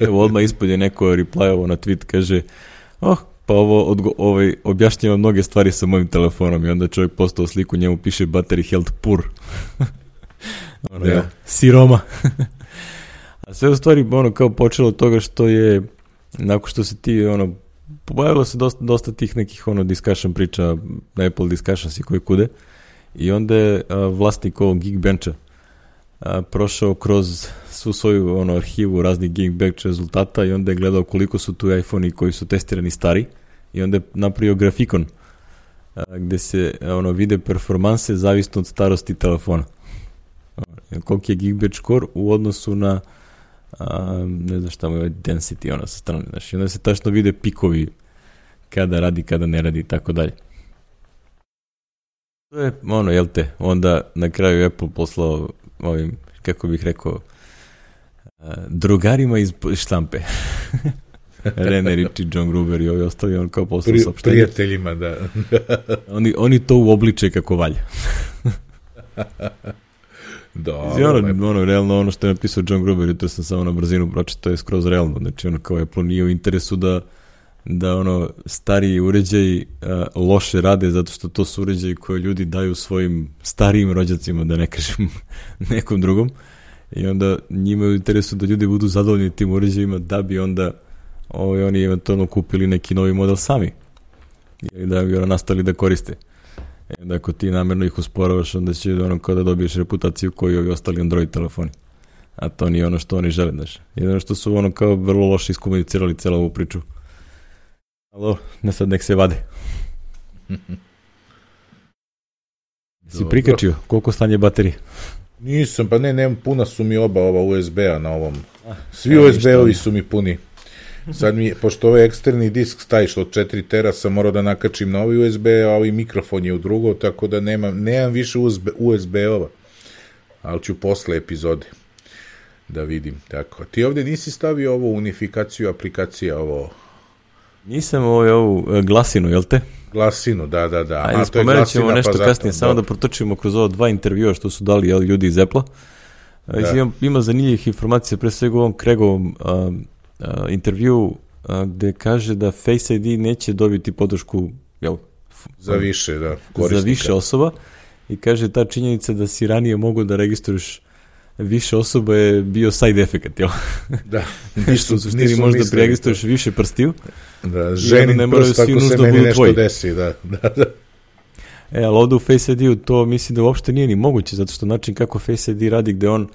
Speaker 1: Evo odmah ispod je neko replyovo na tweet, kaže oh, pa ovo odgo, ovaj, objašnjava mnoge stvari sa mojim telefonom i onda čovjek postao sliku, njemu piše battery health poor. ono,
Speaker 2: Da.
Speaker 1: ja, siroma. A sve u stvari ono kao počelo od toga što je nakon što se ti ono pojavilo se dosta, dosta tih nekih ono discussion priča Apple discussions i koji kude i onda je a, vlasnik ovog Geekbencha a, prošao kroz svu svoju ono, arhivu raznih Geekbench rezultata i onda je gledao koliko su tu iPhone-i koji su testirani stari i onda je napravio grafikon a, gde se ono vide performanse zavisno od starosti telefona. Koliki je Geekbench core u odnosu na a, ne znam šta mu je density ona sa strane, znači onda se tačno vide pikovi kada radi, kada ne radi i tako dalje. To je ono, jel te, onda na kraju Apple poslao ovim, kako bih rekao, drugarima iz štampe. Rene Ricci, John Gruber i ovi ostali, on kao poslao Pri,
Speaker 2: saopštenje. Prijateljima, da.
Speaker 1: oni, oni to uobliče kako valja.
Speaker 2: Da,
Speaker 1: I ono, ono, realno ono što je napisao John Gruber, to sam samo na brzinu pročitao je skroz realno. Znači, ono kao Apple nije u interesu da da ono stariji uređaji a, loše rade zato što to su uređaji koje ljudi daju svojim starijim rođacima, da ne kažem nekom drugom. I onda njima je u interesu da ljudi budu zadovoljni tim uređajima da bi onda ovaj, oni eventualno kupili neki novi model sami. Ili da bi ono nastali da koriste. E, da ako ti namerno ih usporavaš, onda će ono kao da dobiješ reputaciju koju ovi ostali Android telefoni. A to nije ono što oni žele, znaš. Jedno što su ono kao vrlo loše iskomunicirali celo ovu priču. Alo, ne sad nek se vade. si prikačio? Koliko stanje baterije?
Speaker 2: Nisam, pa ne, ne, puna su mi oba ova USB-a na ovom. Ah, Svi USB-ovi su mi puni. Sad mi, pošto ovaj eksterni disk stajiš od 4 tera, sam morao da nakačim na ovaj USB, a ovaj mikrofon je u drugo, tako da nemam, nemam više USB, USB-ova. Ali ću posle epizode da vidim. Tako. Ti ovde nisi stavio ovo unifikaciju aplikacija, ovo...
Speaker 1: Nisam ovo, ovu e, glasinu, jel te?
Speaker 2: Glasinu, da, da, da.
Speaker 1: Ajde, spomenut ćemo nešto pa kasnije, zato, samo da protočimo kroz ovo dva intervjua što su dali jel, ljudi iz Apple-a. E, da. Ima, ima zanimljivih informacija, pre svega u ovom Kregovom um, uh, intervju uh, gde kaže da Face ID neće dobiti podršku jel,
Speaker 2: za više, da,
Speaker 1: korisnika. za više osoba i kaže ta činjenica da si ranije mogu da registruješ više osoba je bio side efekt, jel?
Speaker 2: Da.
Speaker 1: Nisu, u suštini možda preregistruješ više prstiju.
Speaker 2: Da, ženin ne prst ako se meni nešto tvoji. desi, da. da, da.
Speaker 1: E, ali ovde u Face ID-u to mislim da uopšte nije ni moguće, zato što način kako Face ID radi gde on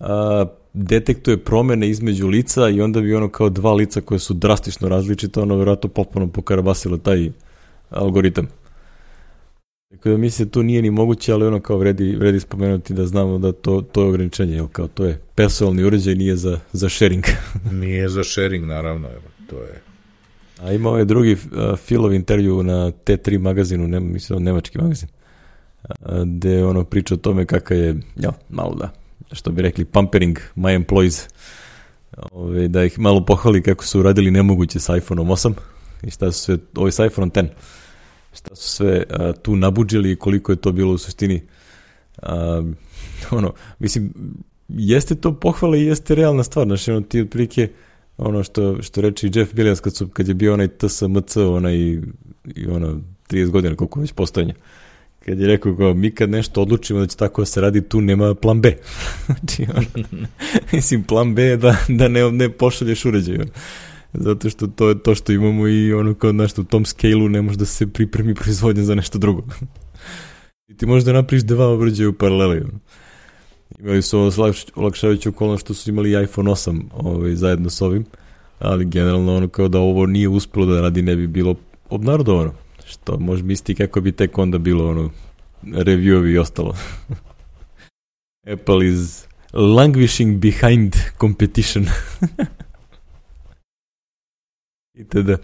Speaker 1: a, detektuje promene između lica i onda bi ono kao dva lica koje su drastično različite, ono verovatno potpuno pokarabasilo taj algoritam. Tako da mislim da to nije ni moguće, ali ono kao vredi, vredi spomenuti da znamo da to, to je ograničenje, jel kao to je personalni uređaj, nije za, za sharing.
Speaker 2: nije za sharing, naravno, evo, to je.
Speaker 1: A ima ovaj drugi uh, Philov intervju na T3 magazinu, ne, mislim, nemački magazin, uh, gde ono priča o tome kakav je, ja, malo da, što bi rekli, pampering my employees, ove, da ih malo pohvali kako su uradili nemoguće sa iPhone-om 8 i šta su sve, ovo je sa iPhone 10, šta su sve a, tu nabuđili i koliko je to bilo u suštini a, ono, mislim, jeste to pohvala i jeste realna stvar, znači ono ti otprilike ono što, što reče i Jeff Billions kad, su, kad je bio onaj TSMC, onaj i ono 30 godina koliko već postojanja. Kad je rekao kao, mi kad nešto odlučimo da će tako da se radi, tu nema plan B. znači, on, mislim, plan B je da, da ne, ne pošalješ uređaj. On. Zato što to je to što imamo i ono kao nešto u tom scale-u ne može da se pripremi proizvodnja za nešto drugo. I ti možeš da napriš dva uređaja u paraleli. Imali su olakšavajuću okolnost što su imali iPhone 8 ovaj, zajedno s ovim, ali generalno ono kao da ovo nije uspelo da radi ne bi bilo obnarodovano. Što može misliti kako bi tek onda bilo ono reviewovi i ostalo. Apple is languishing behind competition. I tada.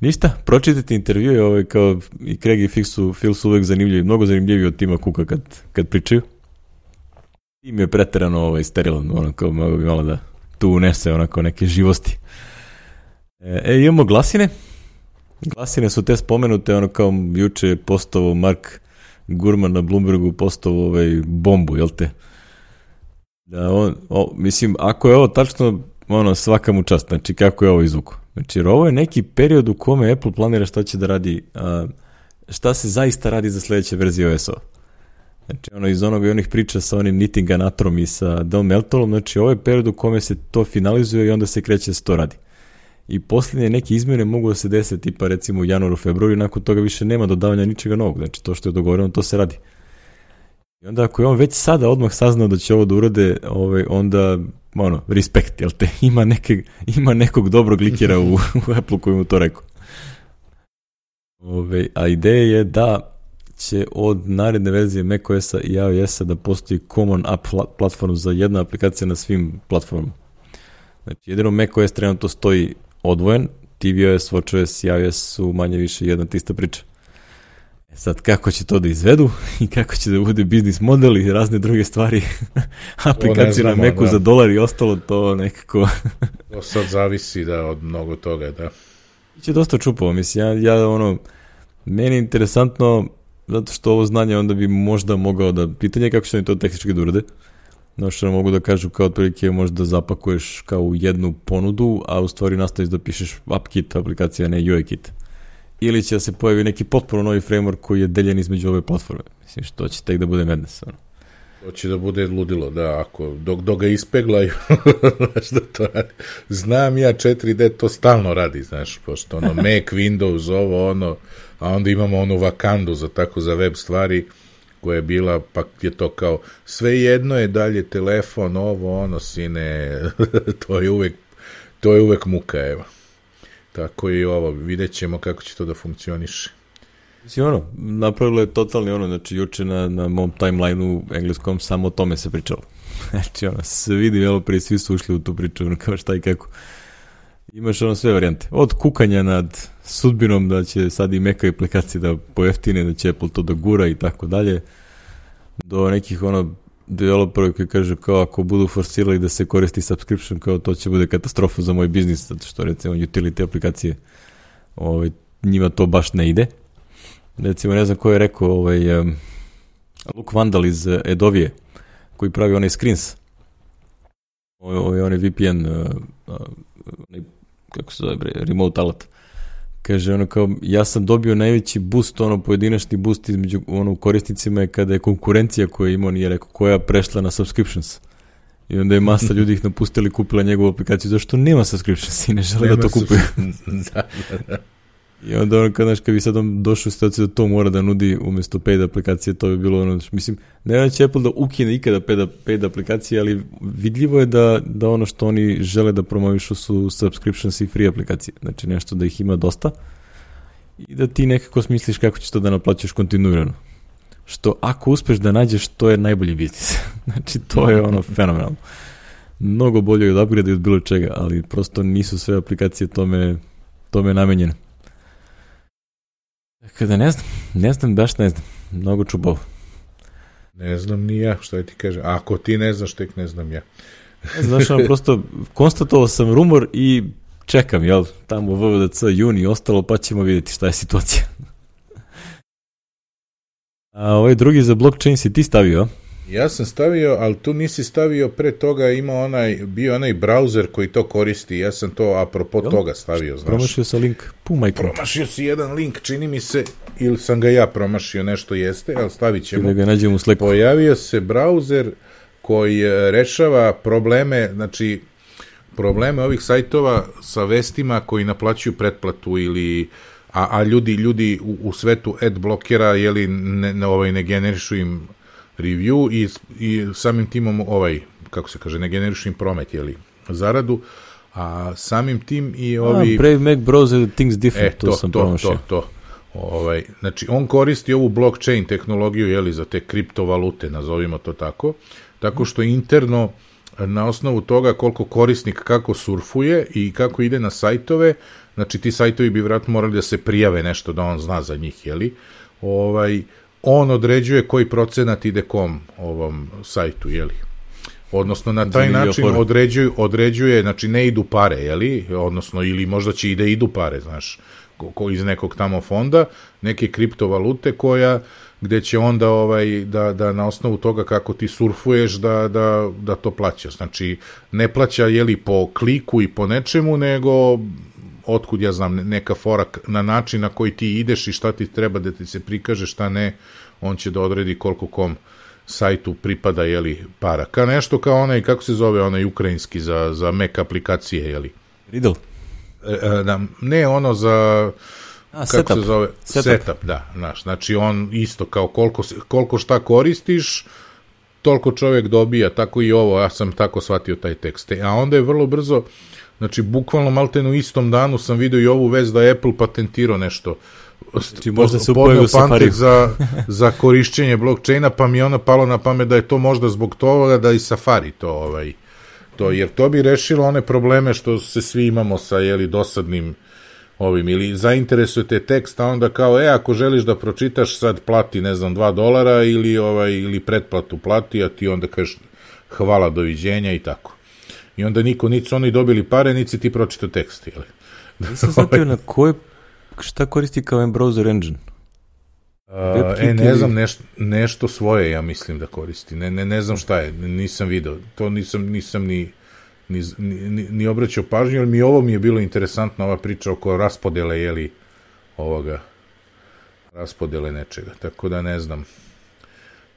Speaker 1: Ništa, pročitajte intervjue, ovaj, kao i Craig i Phil su, Phil su uvek zanimljivi, mnogo zanimljiviji od tima Kuka kad, kad pričaju. Tim je preterano ovaj, sterilan, ono kao mogu bi malo da tu unese onako neke živosti. E, e imamo glasine. Glasine su te spomenute, ono kao juče postovo Mark Gurman na Bloombergu postovo ovaj bombu, jel te? Da on, o, mislim, ako je ovo tačno, ono, svaka mu čast, znači kako je ovo izvuku. Znači, jer ovo je neki period u kome Apple planira šta će da radi, šta se zaista radi za sledeće verzije OS-ova. Znači, ono, iz onoga i onih priča sa onim Knitting Anatrom i sa Del Meltolom, znači, ovo je period u kome se to finalizuje i onda se kreće da se to radi. I posljednje neke izmjene mogu da se desiti, tipa recimo u januaru, februaru, nakon toga više nema dodavanja ničega novog. Znači, to što je dogovoreno, to se radi. I onda ako je on već sada odmah saznao da će ovo da urade, ovaj, onda, ono, respekt, jel te, ima, neke, ima nekog dobrog likera u, u Apple koji mu to rekao. Ove, a ideja je da će od naredne verzije macOS-a i iOS-a da postoji common app platform za jedna aplikacija na svim platformama. Znači, jedino macOS trenutno stoji odvojen, tvOS, watchOS i iOS su manje više jedna tista priča. E sad, kako će to da izvedu i kako će da bude biznis model i razne druge stvari, aplikacije na Macu da. za dolar i ostalo, to nekako...
Speaker 2: to sad zavisi da, od mnogo toga, da.
Speaker 1: Biće dosta čupavo, mislim, ja, ja ono, meni je interesantno, zato što ovo znanje onda bi možda mogao da, pitanje kako će oni to tehnički da urade, no što mogu da kažu kao otprilike možda zapakuješ kao u jednu ponudu, a u stvari nastaviš da pišeš AppKit aplikacija, a ne UIKit. Ili će da se pojavi neki potpuno novi framework koji je deljen između ove platforme. Mislim, što će tek da bude madness. Ono.
Speaker 2: To će da bude ludilo, da, ako, dok, dok ga ispeglaju, znaš da to radi. Znam ja 4D, to stalno radi, znaš, pošto ono, Mac, Windows, ovo, ono, a onda imamo onu vakandu za tako za web stvari, koja je bila, pa je to kao, sve jedno je dalje telefon, ovo, ono, sine, to je uvek, to je uvek muka, evo. Tako i ovo, vidjet ćemo kako će to da funkcioniše.
Speaker 1: Mislim, ono, napravilo je totalni ono, znači, juče na, na mom timelineu engleskom samo o tome se pričalo. znači, ono, se vidi, evo, prije svi su ušli u tu priču, ono, kao šta i kako. Imaš ono sve varijante. Od kukanja nad sudbinom da će sad i meka aplikacije da pojeftine, da će Apple to da gura i tako dalje, do nekih ono developera koji kaže kao ako budu forsirali da se koristi subscription, kao to će bude katastrofa za moj biznis, zato što recimo utility aplikacije ovaj, njima to baš ne ide. Recimo, ne znam ko je rekao, ovaj, um, Luke Vandal iz Edovije, koji pravi onaj screens, ovaj, onaj VPN, uh, uh, onaj, kako se zove, remote alat. Kaže, ono kao, ja sam dobio najveći boost, ono, pojedinačni boost između ono, korisnicima je kada je konkurencija koja imao, nije rekao, koja prešla na subscriptions. I onda je masa ljudi ih napustili kupila njegovu aplikaciju, zašto nema subscriptions i ne žele da to kupuju. da, da, da. I onda ono, kad, znaš, kad bi sad on došao u situaciju da to mora da nudi umesto paid aplikacije, to bi bilo ono, mislim, ne da će Apple da ukine ikada paid, paid aplikacije, ali vidljivo je da, da ono što oni žele da promovišu su subscriptions i free aplikacije. Znači nešto da ih ima dosta i da ti nekako smisliš kako ćeš to da naplaćaš kontinuirano. Što ako uspeš da nađeš, to je najbolji biznis. znači to je ono fenomenalno. Mnogo bolje od upgrade i od bilo čega, ali prosto nisu sve aplikacije tome, tome namenjene. Kada ne znam, ne znam, baš ne znam. Mnogo čubov.
Speaker 2: Ne znam ni ja, šta ti kaže. A ako ti ne znaš, tek ne znam ja.
Speaker 1: Znaš, ono, prosto konstatovao sam rumor i čekam, jel, tamo VVDC, juni i ostalo, pa ćemo vidjeti šta je situacija. A ovaj drugi za blockchain si ti stavio,
Speaker 2: Ja sam stavio, ali tu nisi stavio pre toga ima onaj, bio onaj browser koji to koristi, ja sam to apropo Jel? toga stavio, znaš.
Speaker 1: Promašio sa link, pumajka.
Speaker 2: Promašio si jedan link, čini mi se, ili sam ga ja promašio, nešto jeste, ali stavit ćemo.
Speaker 1: Da ga nađemo u Slacku.
Speaker 2: Pojavio se browser koji e, rešava probleme, znači, probleme ovih sajtova sa vestima koji naplaćuju pretplatu ili a, a ljudi ljudi u, u svetu ad blokera jeli ne, ne, ovaj, ne generišu im review i, i samim timom ovaj, kako se kaže, ne generišu im promet, jeli, zaradu, a samim tim i ovi...
Speaker 1: A, Brave Mac Browser things different, e, to, to sam
Speaker 2: to, promašio. To, to, Ovaj, znači, on koristi ovu blockchain tehnologiju, jeli, za te kriptovalute, nazovimo to tako, tako što interno na osnovu toga koliko korisnik kako surfuje i kako ide na sajtove, znači ti sajtovi bi vratno morali da se prijave nešto da on zna za njih, jeli, ovaj, on određuje koji procenat ide kom ovom sajtu, jeli? Odnosno na taj način određuju, određuje, znači ne idu pare, jeli? Odnosno ili možda će i da idu pare, znaš, ko, ko iz nekog tamo fonda, neke kriptovalute koja gde će onda ovaj da, da na osnovu toga kako ti surfuješ da, da, da to plaća. Znači ne plaća jeli po kliku i po nečemu, nego otkud ja znam, neka fora na način na koji ti ideš i šta ti treba da ti se prikaže, šta ne, on će da odredi koliko kom sajtu pripada, jeli, para. Ka nešto kao onaj, kako se zove, onaj ukrajinski za, za Mac aplikacije, jeli.
Speaker 1: Riddle?
Speaker 2: E, e, da, ne ono za...
Speaker 1: A,
Speaker 2: kako
Speaker 1: setup.
Speaker 2: se zove?
Speaker 1: Setup.
Speaker 2: setup da, znaš, znači on isto kao koliko, koliko šta koristiš, toliko čovjek dobija, tako i ovo, ja sam tako shvatio taj tekst. E, A onda je vrlo brzo, znači bukvalno maltene u istom danu sam vidio i ovu vez da je Apple patentirao nešto.
Speaker 1: Znači, možda se
Speaker 2: Podneo
Speaker 1: upojavi u
Speaker 2: patent
Speaker 1: Safariju.
Speaker 2: za, za korišćenje blockchaina, pa mi je ono palo na pamet da je to možda zbog toga da i Safari to ovaj to, jer to bi rešilo one probleme što se svi imamo sa jeli dosadnim ovim, ili zainteresujete tekst, a onda kao, e, ako želiš da pročitaš, sad plati, ne znam, 2 dolara ili, ovaj, ili pretplatu plati, a ti onda kažeš hvala, doviđenja i tako. I onda niko, niti su oni dobili pare, niti si ti pročitao tekst, jeli?
Speaker 1: Nisam shvatio na koje, šta koristi kao browser engine.
Speaker 2: Uh, e, ne znam, nešto, nešto svoje, ja mislim da koristi. Ne, ne, ne znam šta je, nisam video. To nisam, nisam ni, ni, ni, ni obraćao pažnju, ali mi ovo mi je bilo interesantno, ova priča oko raspodele, jeli, ovoga, raspodele nečega. Tako da ne znam,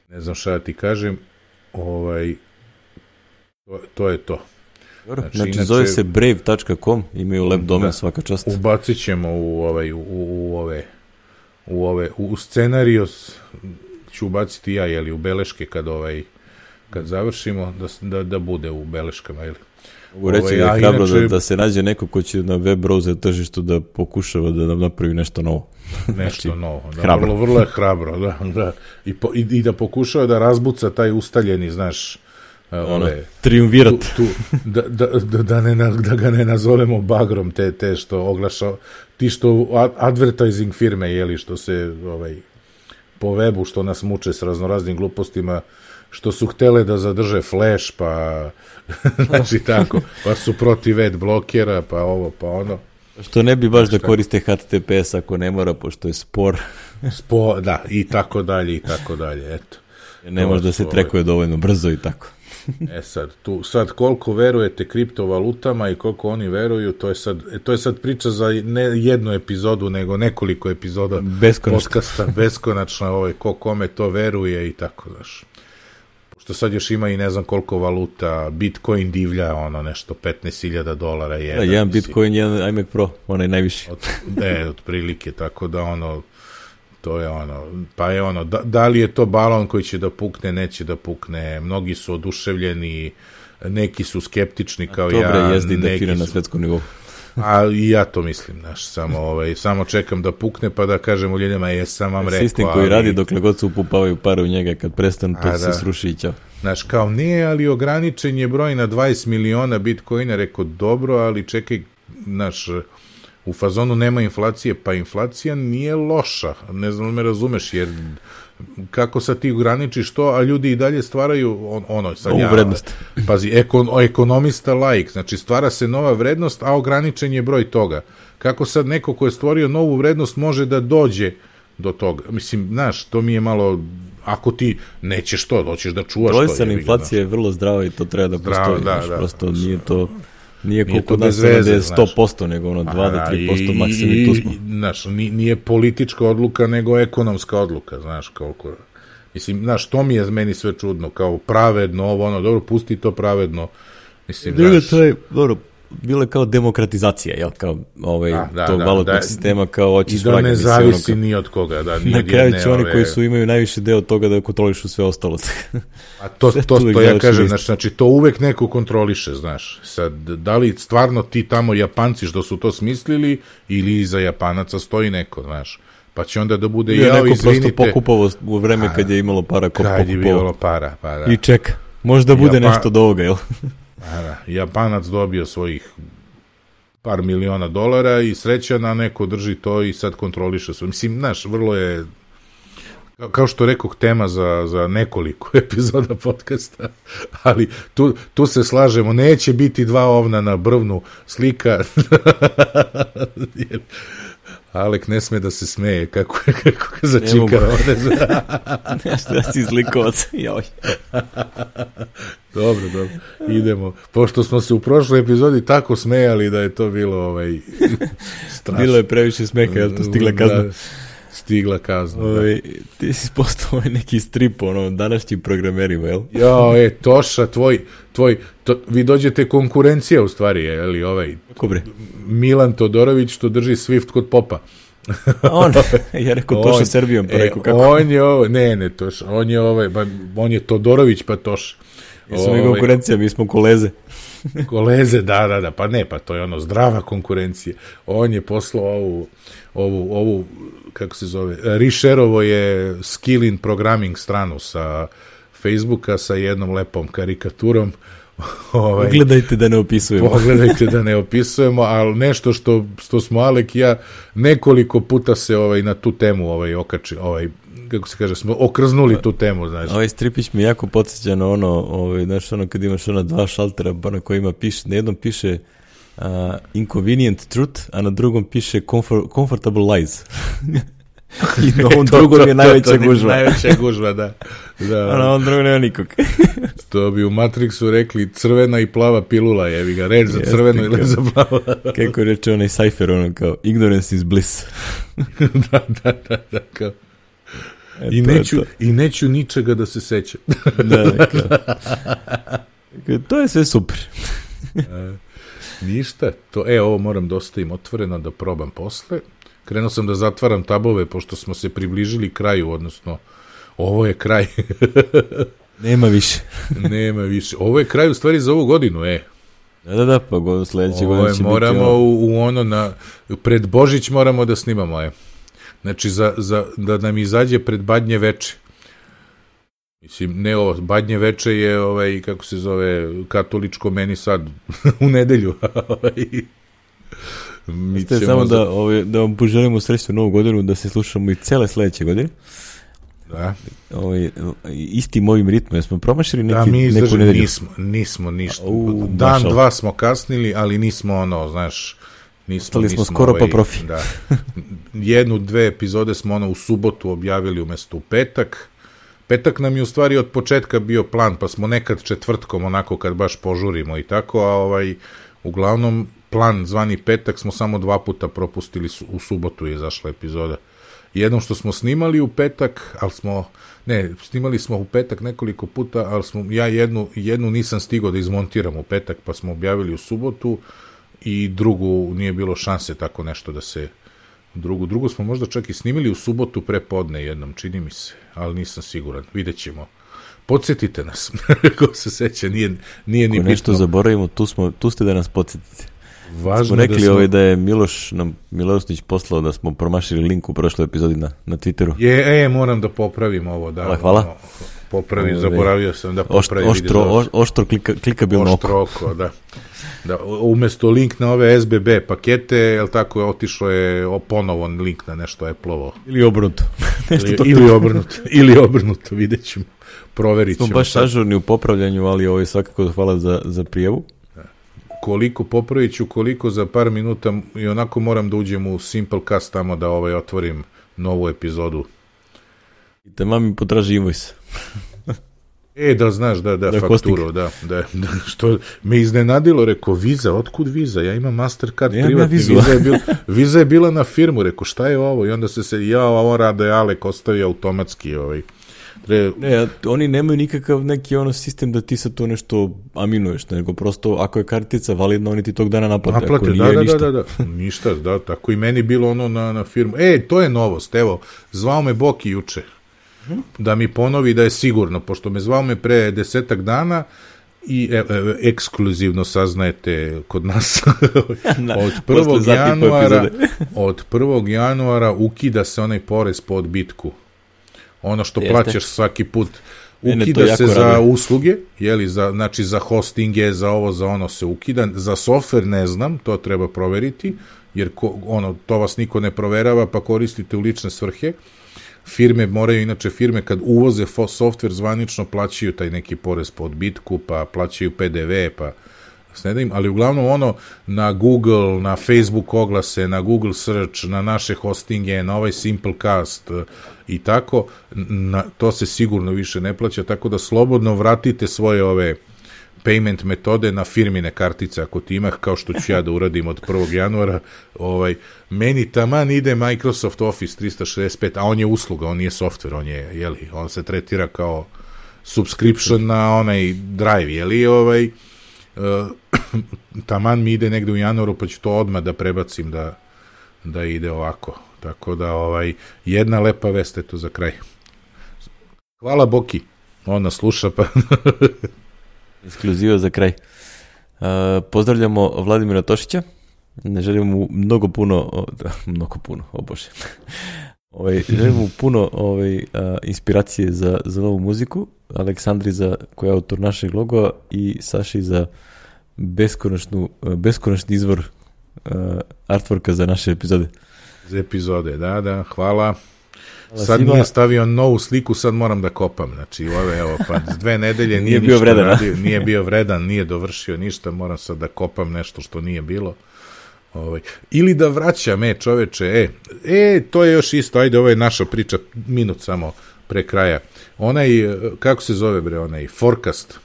Speaker 2: ne znam šta da ti kažem, ovaj, to, to je to. Znači,
Speaker 1: znači,
Speaker 2: inače-
Speaker 1: zove se brave.com, imaju lep domen,
Speaker 2: Da.
Speaker 1: svaka čast.
Speaker 2: Ubacit ćemo u, ovaj, u, u, u ove u ove u, u scenarios ću ubaciti ja jeli u beleške kad ovaj kad završimo da, da, da bude u beleškama jeli.
Speaker 1: Mogu reći
Speaker 2: Ovaj,
Speaker 1: da je hrabro
Speaker 2: inače-
Speaker 1: da, da se nađe neko ko će na web browser tržištu da pokušava da nam napravi nešto novo.
Speaker 2: nešto novo. Da,
Speaker 1: hrabro.
Speaker 2: Vrlo, vrlo je hrabro, da, da. I, po, i, I da pokušava da razbuca taj ustaljeni, znaš,
Speaker 1: Ono,
Speaker 2: ove,
Speaker 1: triumvirat.
Speaker 2: tu, tu, da, da, da, da, ne, da ga ne nazovemo bagrom, te, te što oglaša, ti što ad- advertising firme, jeli, što se ovaj, po webu, što nas muče s raznoraznim glupostima, što su htele da zadrže flash, pa znači tako, pa su protiv ad blokera, pa ovo, pa ono.
Speaker 1: Što ne bi baš da koriste HTTPS ako ne mora, pošto je spor.
Speaker 2: Spo, da, i tako dalje, i tako dalje, eto.
Speaker 1: Ne može da se trekuje dovoljno brzo i tako.
Speaker 2: E sad, tu, sad koliko verujete kriptovalutama i koliko oni veruju, to je sad, e, to je sad priča za ne jednu epizodu, nego nekoliko epizoda
Speaker 1: Beskonačno.
Speaker 2: podcasta, beskonačno, ovaj, ko kome to veruje i tako, znaš. Pošto sad još ima i ne znam koliko valuta, Bitcoin divlja, ono, nešto, 15.000 dolara je.
Speaker 1: Da, jedan Bitcoin, jedan iMac Pro, onaj najviši.
Speaker 2: Od, ne, otprilike, tako da ono, to je ono, pa je ono, da, da li je to balon koji će da pukne, neće da pukne, mnogi su oduševljeni, neki su skeptični kao ja,
Speaker 1: jezdi
Speaker 2: neki
Speaker 1: defira na
Speaker 2: su,
Speaker 1: svetskom nivou.
Speaker 2: a i ja to mislim, znaš, samo, ovaj, samo čekam da pukne pa da kažem u ljudima, jesam vam rekao,
Speaker 1: Sistem koji
Speaker 2: ali,
Speaker 1: radi dokle god se upupavaju pare u njega, kad prestanu, to se
Speaker 2: da.
Speaker 1: sruši i ćao.
Speaker 2: Znaš, kao nije, ali ograničen je broj na 20 miliona bitcoina, rekao dobro, ali čekaj, znaš, u fazonu nema inflacije, pa inflacija nije loša, ne znam da me razumeš, jer kako sad ti ograničiš to, a ljudi i dalje stvaraju on, ono, sad ja,
Speaker 1: vrednost.
Speaker 2: Pazi, ekon, ekonomista laik, znači stvara se nova vrednost, a ograničen je broj toga. Kako sad neko ko je stvorio novu vrednost može da dođe do toga? Mislim, znaš, to mi je malo, ako ti nećeš to, hoćeš da čuvaš to. Ga,
Speaker 1: inflacija je vrlo zdrava i to treba da
Speaker 2: Zdrava,
Speaker 1: postoji.
Speaker 2: da, da.
Speaker 1: Prosto nije to... Nije koliko da
Speaker 2: veze,
Speaker 1: je
Speaker 2: znaš.
Speaker 1: 100%, nego ono 2 do
Speaker 2: da,
Speaker 1: 3%
Speaker 2: i-
Speaker 1: maksimum i tu smo.
Speaker 2: Znaš, ni- nije politička odluka, nego ekonomska odluka, znaš, koliko... Mislim, znaš, to mi je meni sve čudno, kao pravedno, ovo, ono, dobro, pusti to pravedno. Mislim,
Speaker 1: Drugo,
Speaker 2: znaš,
Speaker 1: to je, dobro, bilo je kao demokratizacija, jel, kao ovaj,
Speaker 2: Da, da,
Speaker 1: tog
Speaker 2: da,
Speaker 1: valutnog
Speaker 2: da.
Speaker 1: sistema, kao
Speaker 2: i
Speaker 1: hoćeš
Speaker 2: da ne
Speaker 1: ono
Speaker 2: zavisi
Speaker 1: kao-
Speaker 2: ni od koga, da, ni
Speaker 1: Na kraju će oni
Speaker 2: ove-
Speaker 1: koji su imaju najviše deo toga da kontrolišu sve ostalo.
Speaker 2: A to, to,
Speaker 1: uvek
Speaker 2: to ja kažem, znači, znači, to uvek neko kontroliše, znaš. Sad, da li stvarno ti tamo Japanci što su to smislili ili iza Japanaca stoji neko, znaš. Pa će onda da bude, jao,
Speaker 1: neko prosto
Speaker 2: izvinite,
Speaker 1: pokupovao u vreme kad je imalo para
Speaker 2: kad je bilo para, pa da.
Speaker 1: I čeka, možda bude
Speaker 2: Japan-
Speaker 1: nešto od ovoga, jel?
Speaker 2: Japanac dobio svojih par miliona dolara i srećan, a neko drži to i sad kontroliše sve. Mislim, znaš, vrlo je kao- što rekoh, tema za, za nekoliko epizoda podcasta, ali tu, tu se slažemo, neće biti dva ovna na brvnu slika, Alek ne sme da se smeje, kako, kako ga začika ovde.
Speaker 1: Nešto da si zlikovac, joj.
Speaker 2: dobro, dobro, idemo. Pošto smo se u prošloj epizodi tako smejali da je to bilo ovaj,
Speaker 1: strašno. Bilo je previše smeha, je to stigla kazna? Da,
Speaker 2: stigla kazna.
Speaker 1: Ove, da. Ti si postao ovaj neki strip, ono, današnjim programerima, jel?
Speaker 2: Jo, e, Toša, tvoj, tvoj, to, vi dođete konkurencija u stvari, je li ovaj?
Speaker 1: Ko bre?
Speaker 2: Milan Todorović što drži Swift kod popa.
Speaker 1: on, ja rekao Toša Srbijom, pa e, rekao kako.
Speaker 2: On je ovo, ne, ne, Toša, on je ovaj, on je Todorović pa Toša.
Speaker 1: Mi smo mi konkurencija, mi smo koleze.
Speaker 2: koleze, da, da, da, pa ne, pa to je ono zdrava konkurencija. On je poslao ovu, ovu, ovu kako se zove, Rišerovo je skill in programming stranu sa Facebooka sa jednom lepom karikaturom.
Speaker 1: ovaj, Pogledajte da ne opisujemo.
Speaker 2: Pogledajte da ne opisujemo, ali nešto što, što smo Alek i ja nekoliko puta se ovaj na tu temu ovaj okači, ovaj kako se kaže, smo okrznuli tu temu, znači.
Speaker 1: Ovaj stripić mi jako podsjeća na ono, ovaj, znaš, ono kad imaš ona dva šaltera, pa na kojima piše, na jednom piše uh, inconvenient truth, a na drugom piše comfort, comfortable lies. I na ovom drugom je najveća gužva.
Speaker 2: najveća gužva, da. da.
Speaker 1: A na ovom drugom nema nikog.
Speaker 2: to bi u Matrixu rekli crvena i plava pilula, jevi ga, reč za crveno ili za plavo.
Speaker 1: Kako reče onaj Cypher, ono kao, ignorance is bliss.
Speaker 2: da, da, da, da, kao. E, I, neću, I neću ničega da se sećam. da, da, kao.
Speaker 1: To je sve super.
Speaker 2: E, ništa, to, e, ovo moram da ostavim otvoreno da probam posle. Krenuo sam da zatvaram tabove, pošto smo se približili kraju, odnosno, ovo je kraj.
Speaker 1: Nema više.
Speaker 2: Nema više. Ovo je kraj u stvari za ovu godinu, e.
Speaker 1: Da, da, da, pa sledeće godine će
Speaker 2: moramo
Speaker 1: biti...
Speaker 2: Moramo u, u ono, na, pred Božić moramo da snimamo, e. Znači, za, za, da nam izađe pred Badnje veče. Mislim, ne ovo, Badnje veče je, ovaj, kako se zove, katoličko meni sad u nedelju. Ovaj.
Speaker 1: Mi ćemo samo za... da, ovaj, da vam poželimo srećnu novu godinu, da se slušamo i cele sledeće godine.
Speaker 2: Da.
Speaker 1: Ovaj, istim ovim ritmom, smo promašili neki,
Speaker 2: da, mi
Speaker 1: neku nedelju?
Speaker 2: Nismo, nismo ništa. U, Dan, dva smo kasnili, ali nismo ono, znaš, nismo,
Speaker 1: Stali smo skoro ovaj, pa profi.
Speaker 2: Da. Jednu, dve epizode smo ono u subotu objavili umesto u petak. Petak nam je u stvari od početka bio plan, pa smo nekad četvrtkom onako kad baš požurimo i tako, a ovaj, uglavnom plan zvani petak smo samo dva puta propustili, u subotu je izašla epizoda. Jednom što smo snimali u petak, ali smo, ne, snimali smo u petak nekoliko puta, ali smo, ja jednu, jednu nisam stigao da izmontiram u petak, pa smo objavili u subotu i drugu nije bilo šanse tako nešto da se drugu. Drugu smo možda čak i snimili u subotu prepodne jednom, čini mi se, ali nisam siguran. Vidjet ćemo. Podsjetite nas, ko se seća, nije, nije ni
Speaker 1: Ako nešto zaboravimo, tu, smo, tu ste da nas podsjetite.
Speaker 2: Važno
Speaker 1: smo rekli da smo... ovaj da je Miloš nam Milosnić poslao da smo promašili link u prošloj epizodi na, na Twitteru.
Speaker 2: Je, e, moram da popravim ovo, da.
Speaker 1: Hvala, hvala.
Speaker 2: Popravim, zaboravio sam da popravim.
Speaker 1: Oštro, oštro, oštro klika, klikabilno
Speaker 2: oko. Oštro oko, da. Da, umesto link na ove SBB pakete, jel tako, je otišlo je ponovo link na nešto Apple-ovo.
Speaker 1: Ili obrnuto.
Speaker 2: nešto ili, ili obrnuto, ili obrnuto, vidjet ćemo. Proverit ćemo.
Speaker 1: Smo baš ažurni u popravljanju, ali ovo je svakako hvala za, za prijevu
Speaker 2: koliko popravit ću, koliko za par minuta i onako moram da uđem u Simplecast tamo da ovaj otvorim novu epizodu.
Speaker 1: I mami potraži invoice.
Speaker 2: E, da znaš, da, da, da fakturu, da, da, da, što me iznenadilo, rekao, viza, otkud viza? Ja imam Mastercard ja, privatni, ja viza, je bil, viza je bila na firmu, rekao, šta je ovo? I onda se se, ja, ovo rade Alek ostavi automatski, ovaj,
Speaker 1: Tre... Ne, oni nemaju nikakav neki ono sistem da ti sa to nešto aminuješ, nego prosto ako je kartica validna, oni ti tog dana naplate. Naplate, ako
Speaker 2: da,
Speaker 1: nije,
Speaker 2: da,
Speaker 1: ništa.
Speaker 2: da, da, da, ništa, da, tako i meni bilo ono na, na firmu. E, to je novost, evo, zvao me Boki juče, da mi ponovi da je sigurno, pošto me zvao me pre desetak dana, i e, e, ekskluzivno saznajete kod nas od 1. januara od 1. januara ukida se onaj porez po odbitku ono što Jeste. plaćaš svaki put ukida se za radi. usluge, jeli, za, znači za hostinge, za ovo, za ono se ukida, za software ne znam, to treba proveriti, jer ko, ono, to vas niko ne proverava, pa koristite u lične svrhe. Firme moraju, inače firme kad uvoze software zvanično plaćaju taj neki porez po odbitku, pa plaćaju PDV, pa ne dajem, ali uglavnom ono na Google, na Facebook oglase, na Google search, na naše hostinge, na ovaj Simplecast e, i tako, na, to se sigurno više ne plaća, tako da slobodno vratite svoje ove payment metode na firmine kartice ako ti imah, kao što ću ja da uradim od 1. januara, ovaj, meni taman ide Microsoft Office 365, a on je usluga, on nije software, on je, jeli, on se tretira kao subscription na onaj drive, jeli, ovaj, uh, taman mi ide negde u januaru, pa ću to odmah da prebacim da, da ide ovako. Tako da, ovaj, jedna lepa vest, eto, za kraj. Hvala Boki, ona sluša, pa...
Speaker 1: Ekskluziva za kraj. Uh, pozdravljamo Vladimira Tošića. Ne želimo mu mnogo puno, da, mnogo puno, o bože. ovaj, želimo mu puno ovaj, uh, inspiracije za, za novu muziku. Aleksandri za koja je autor našeg loga i Saši za beskonačnu, beskonačni izvor uh, artworka za naše epizode.
Speaker 2: Za epizode, da, da, hvala. Sad nije stavio novu sliku, sad moram da kopam. Znači, ove, evo, pa dve nedelje nije, nije bio vredan, radio, nije bio vredan, nije dovršio ništa, moram sad da kopam nešto što nije bilo. Ovaj. Ili da vraćam, e, čoveče, e, e, to je još isto, ajde, ovo je naša priča, minut samo pre kraja. Onaj, kako se zove, bre, onaj, forecast,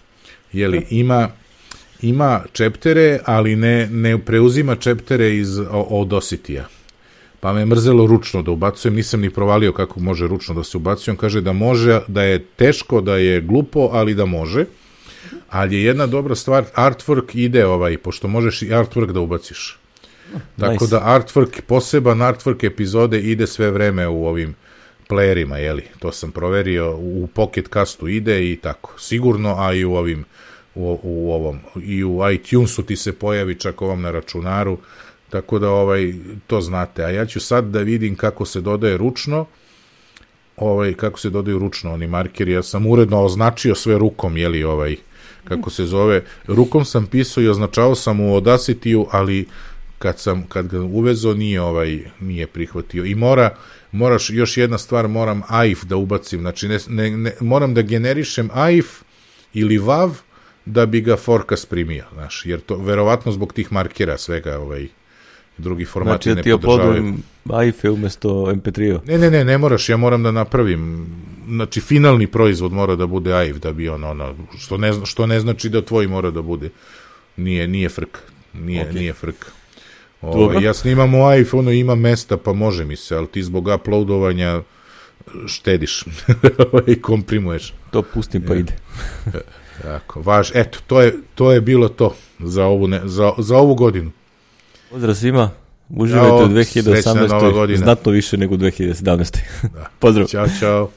Speaker 2: jeli, ima, ima čeptere, ali ne, ne preuzima čeptere iz Audacity-a pa me mrzelo ručno da ubacujem, nisam ni provalio kako može ručno da se ubacuje, on kaže da može, da je teško, da je glupo, ali da može, ali je jedna dobra stvar, artwork ide ovaj, pošto možeš i artwork da ubaciš. Nice. Tako da artwork, poseban artwork epizode ide sve vreme u ovim playerima, jeli, to sam proverio, u Pocket Castu ide i tako, sigurno, a i u ovim, u, u ovom, i u iTunesu ti se pojavi čak ovom na računaru, Tako da ovaj to znate. A ja ću sad da vidim kako se dodaje ručno. Ovaj kako se dodaju ručno oni markeri. Ja sam uredno označio sve rukom, je li ovaj kako se zove. Rukom sam pisao i označavao sam u Audacity-u, ali kad sam kad ga uvezo nije ovaj nije prihvatio. I mora moraš još jedna stvar moram AIF da ubacim. Znači ne, ne, ne moram da generišem AIF ili VAV da bi ga forecast primio, znaš, jer to verovatno zbog tih markera svega ovaj drugi formati
Speaker 1: znači, da ti oplodujem AIFE umesto MP3-a?
Speaker 2: Ne, ne, ne, ne moraš, ja moram da napravim, znači finalni proizvod mora da bude AIF, da bi on, ono, što ne, što ne znači da tvoj mora da bude, nije, nije frk, nije, okay. nije frk. O, ovaj, ja snimam u ono ima mesta, pa može mi se, ali ti zbog uploadovanja štediš ovaj, i komprimuješ.
Speaker 1: To pustim pa ide.
Speaker 2: Tako, važ, eto, to je, to je bilo to za ovu, ne, za, za ovu godinu.
Speaker 1: Pozdrav svima. Uživajte u 2018. Znatno više nego u 2017. Da. Pozdrav.
Speaker 2: Ćao, čao.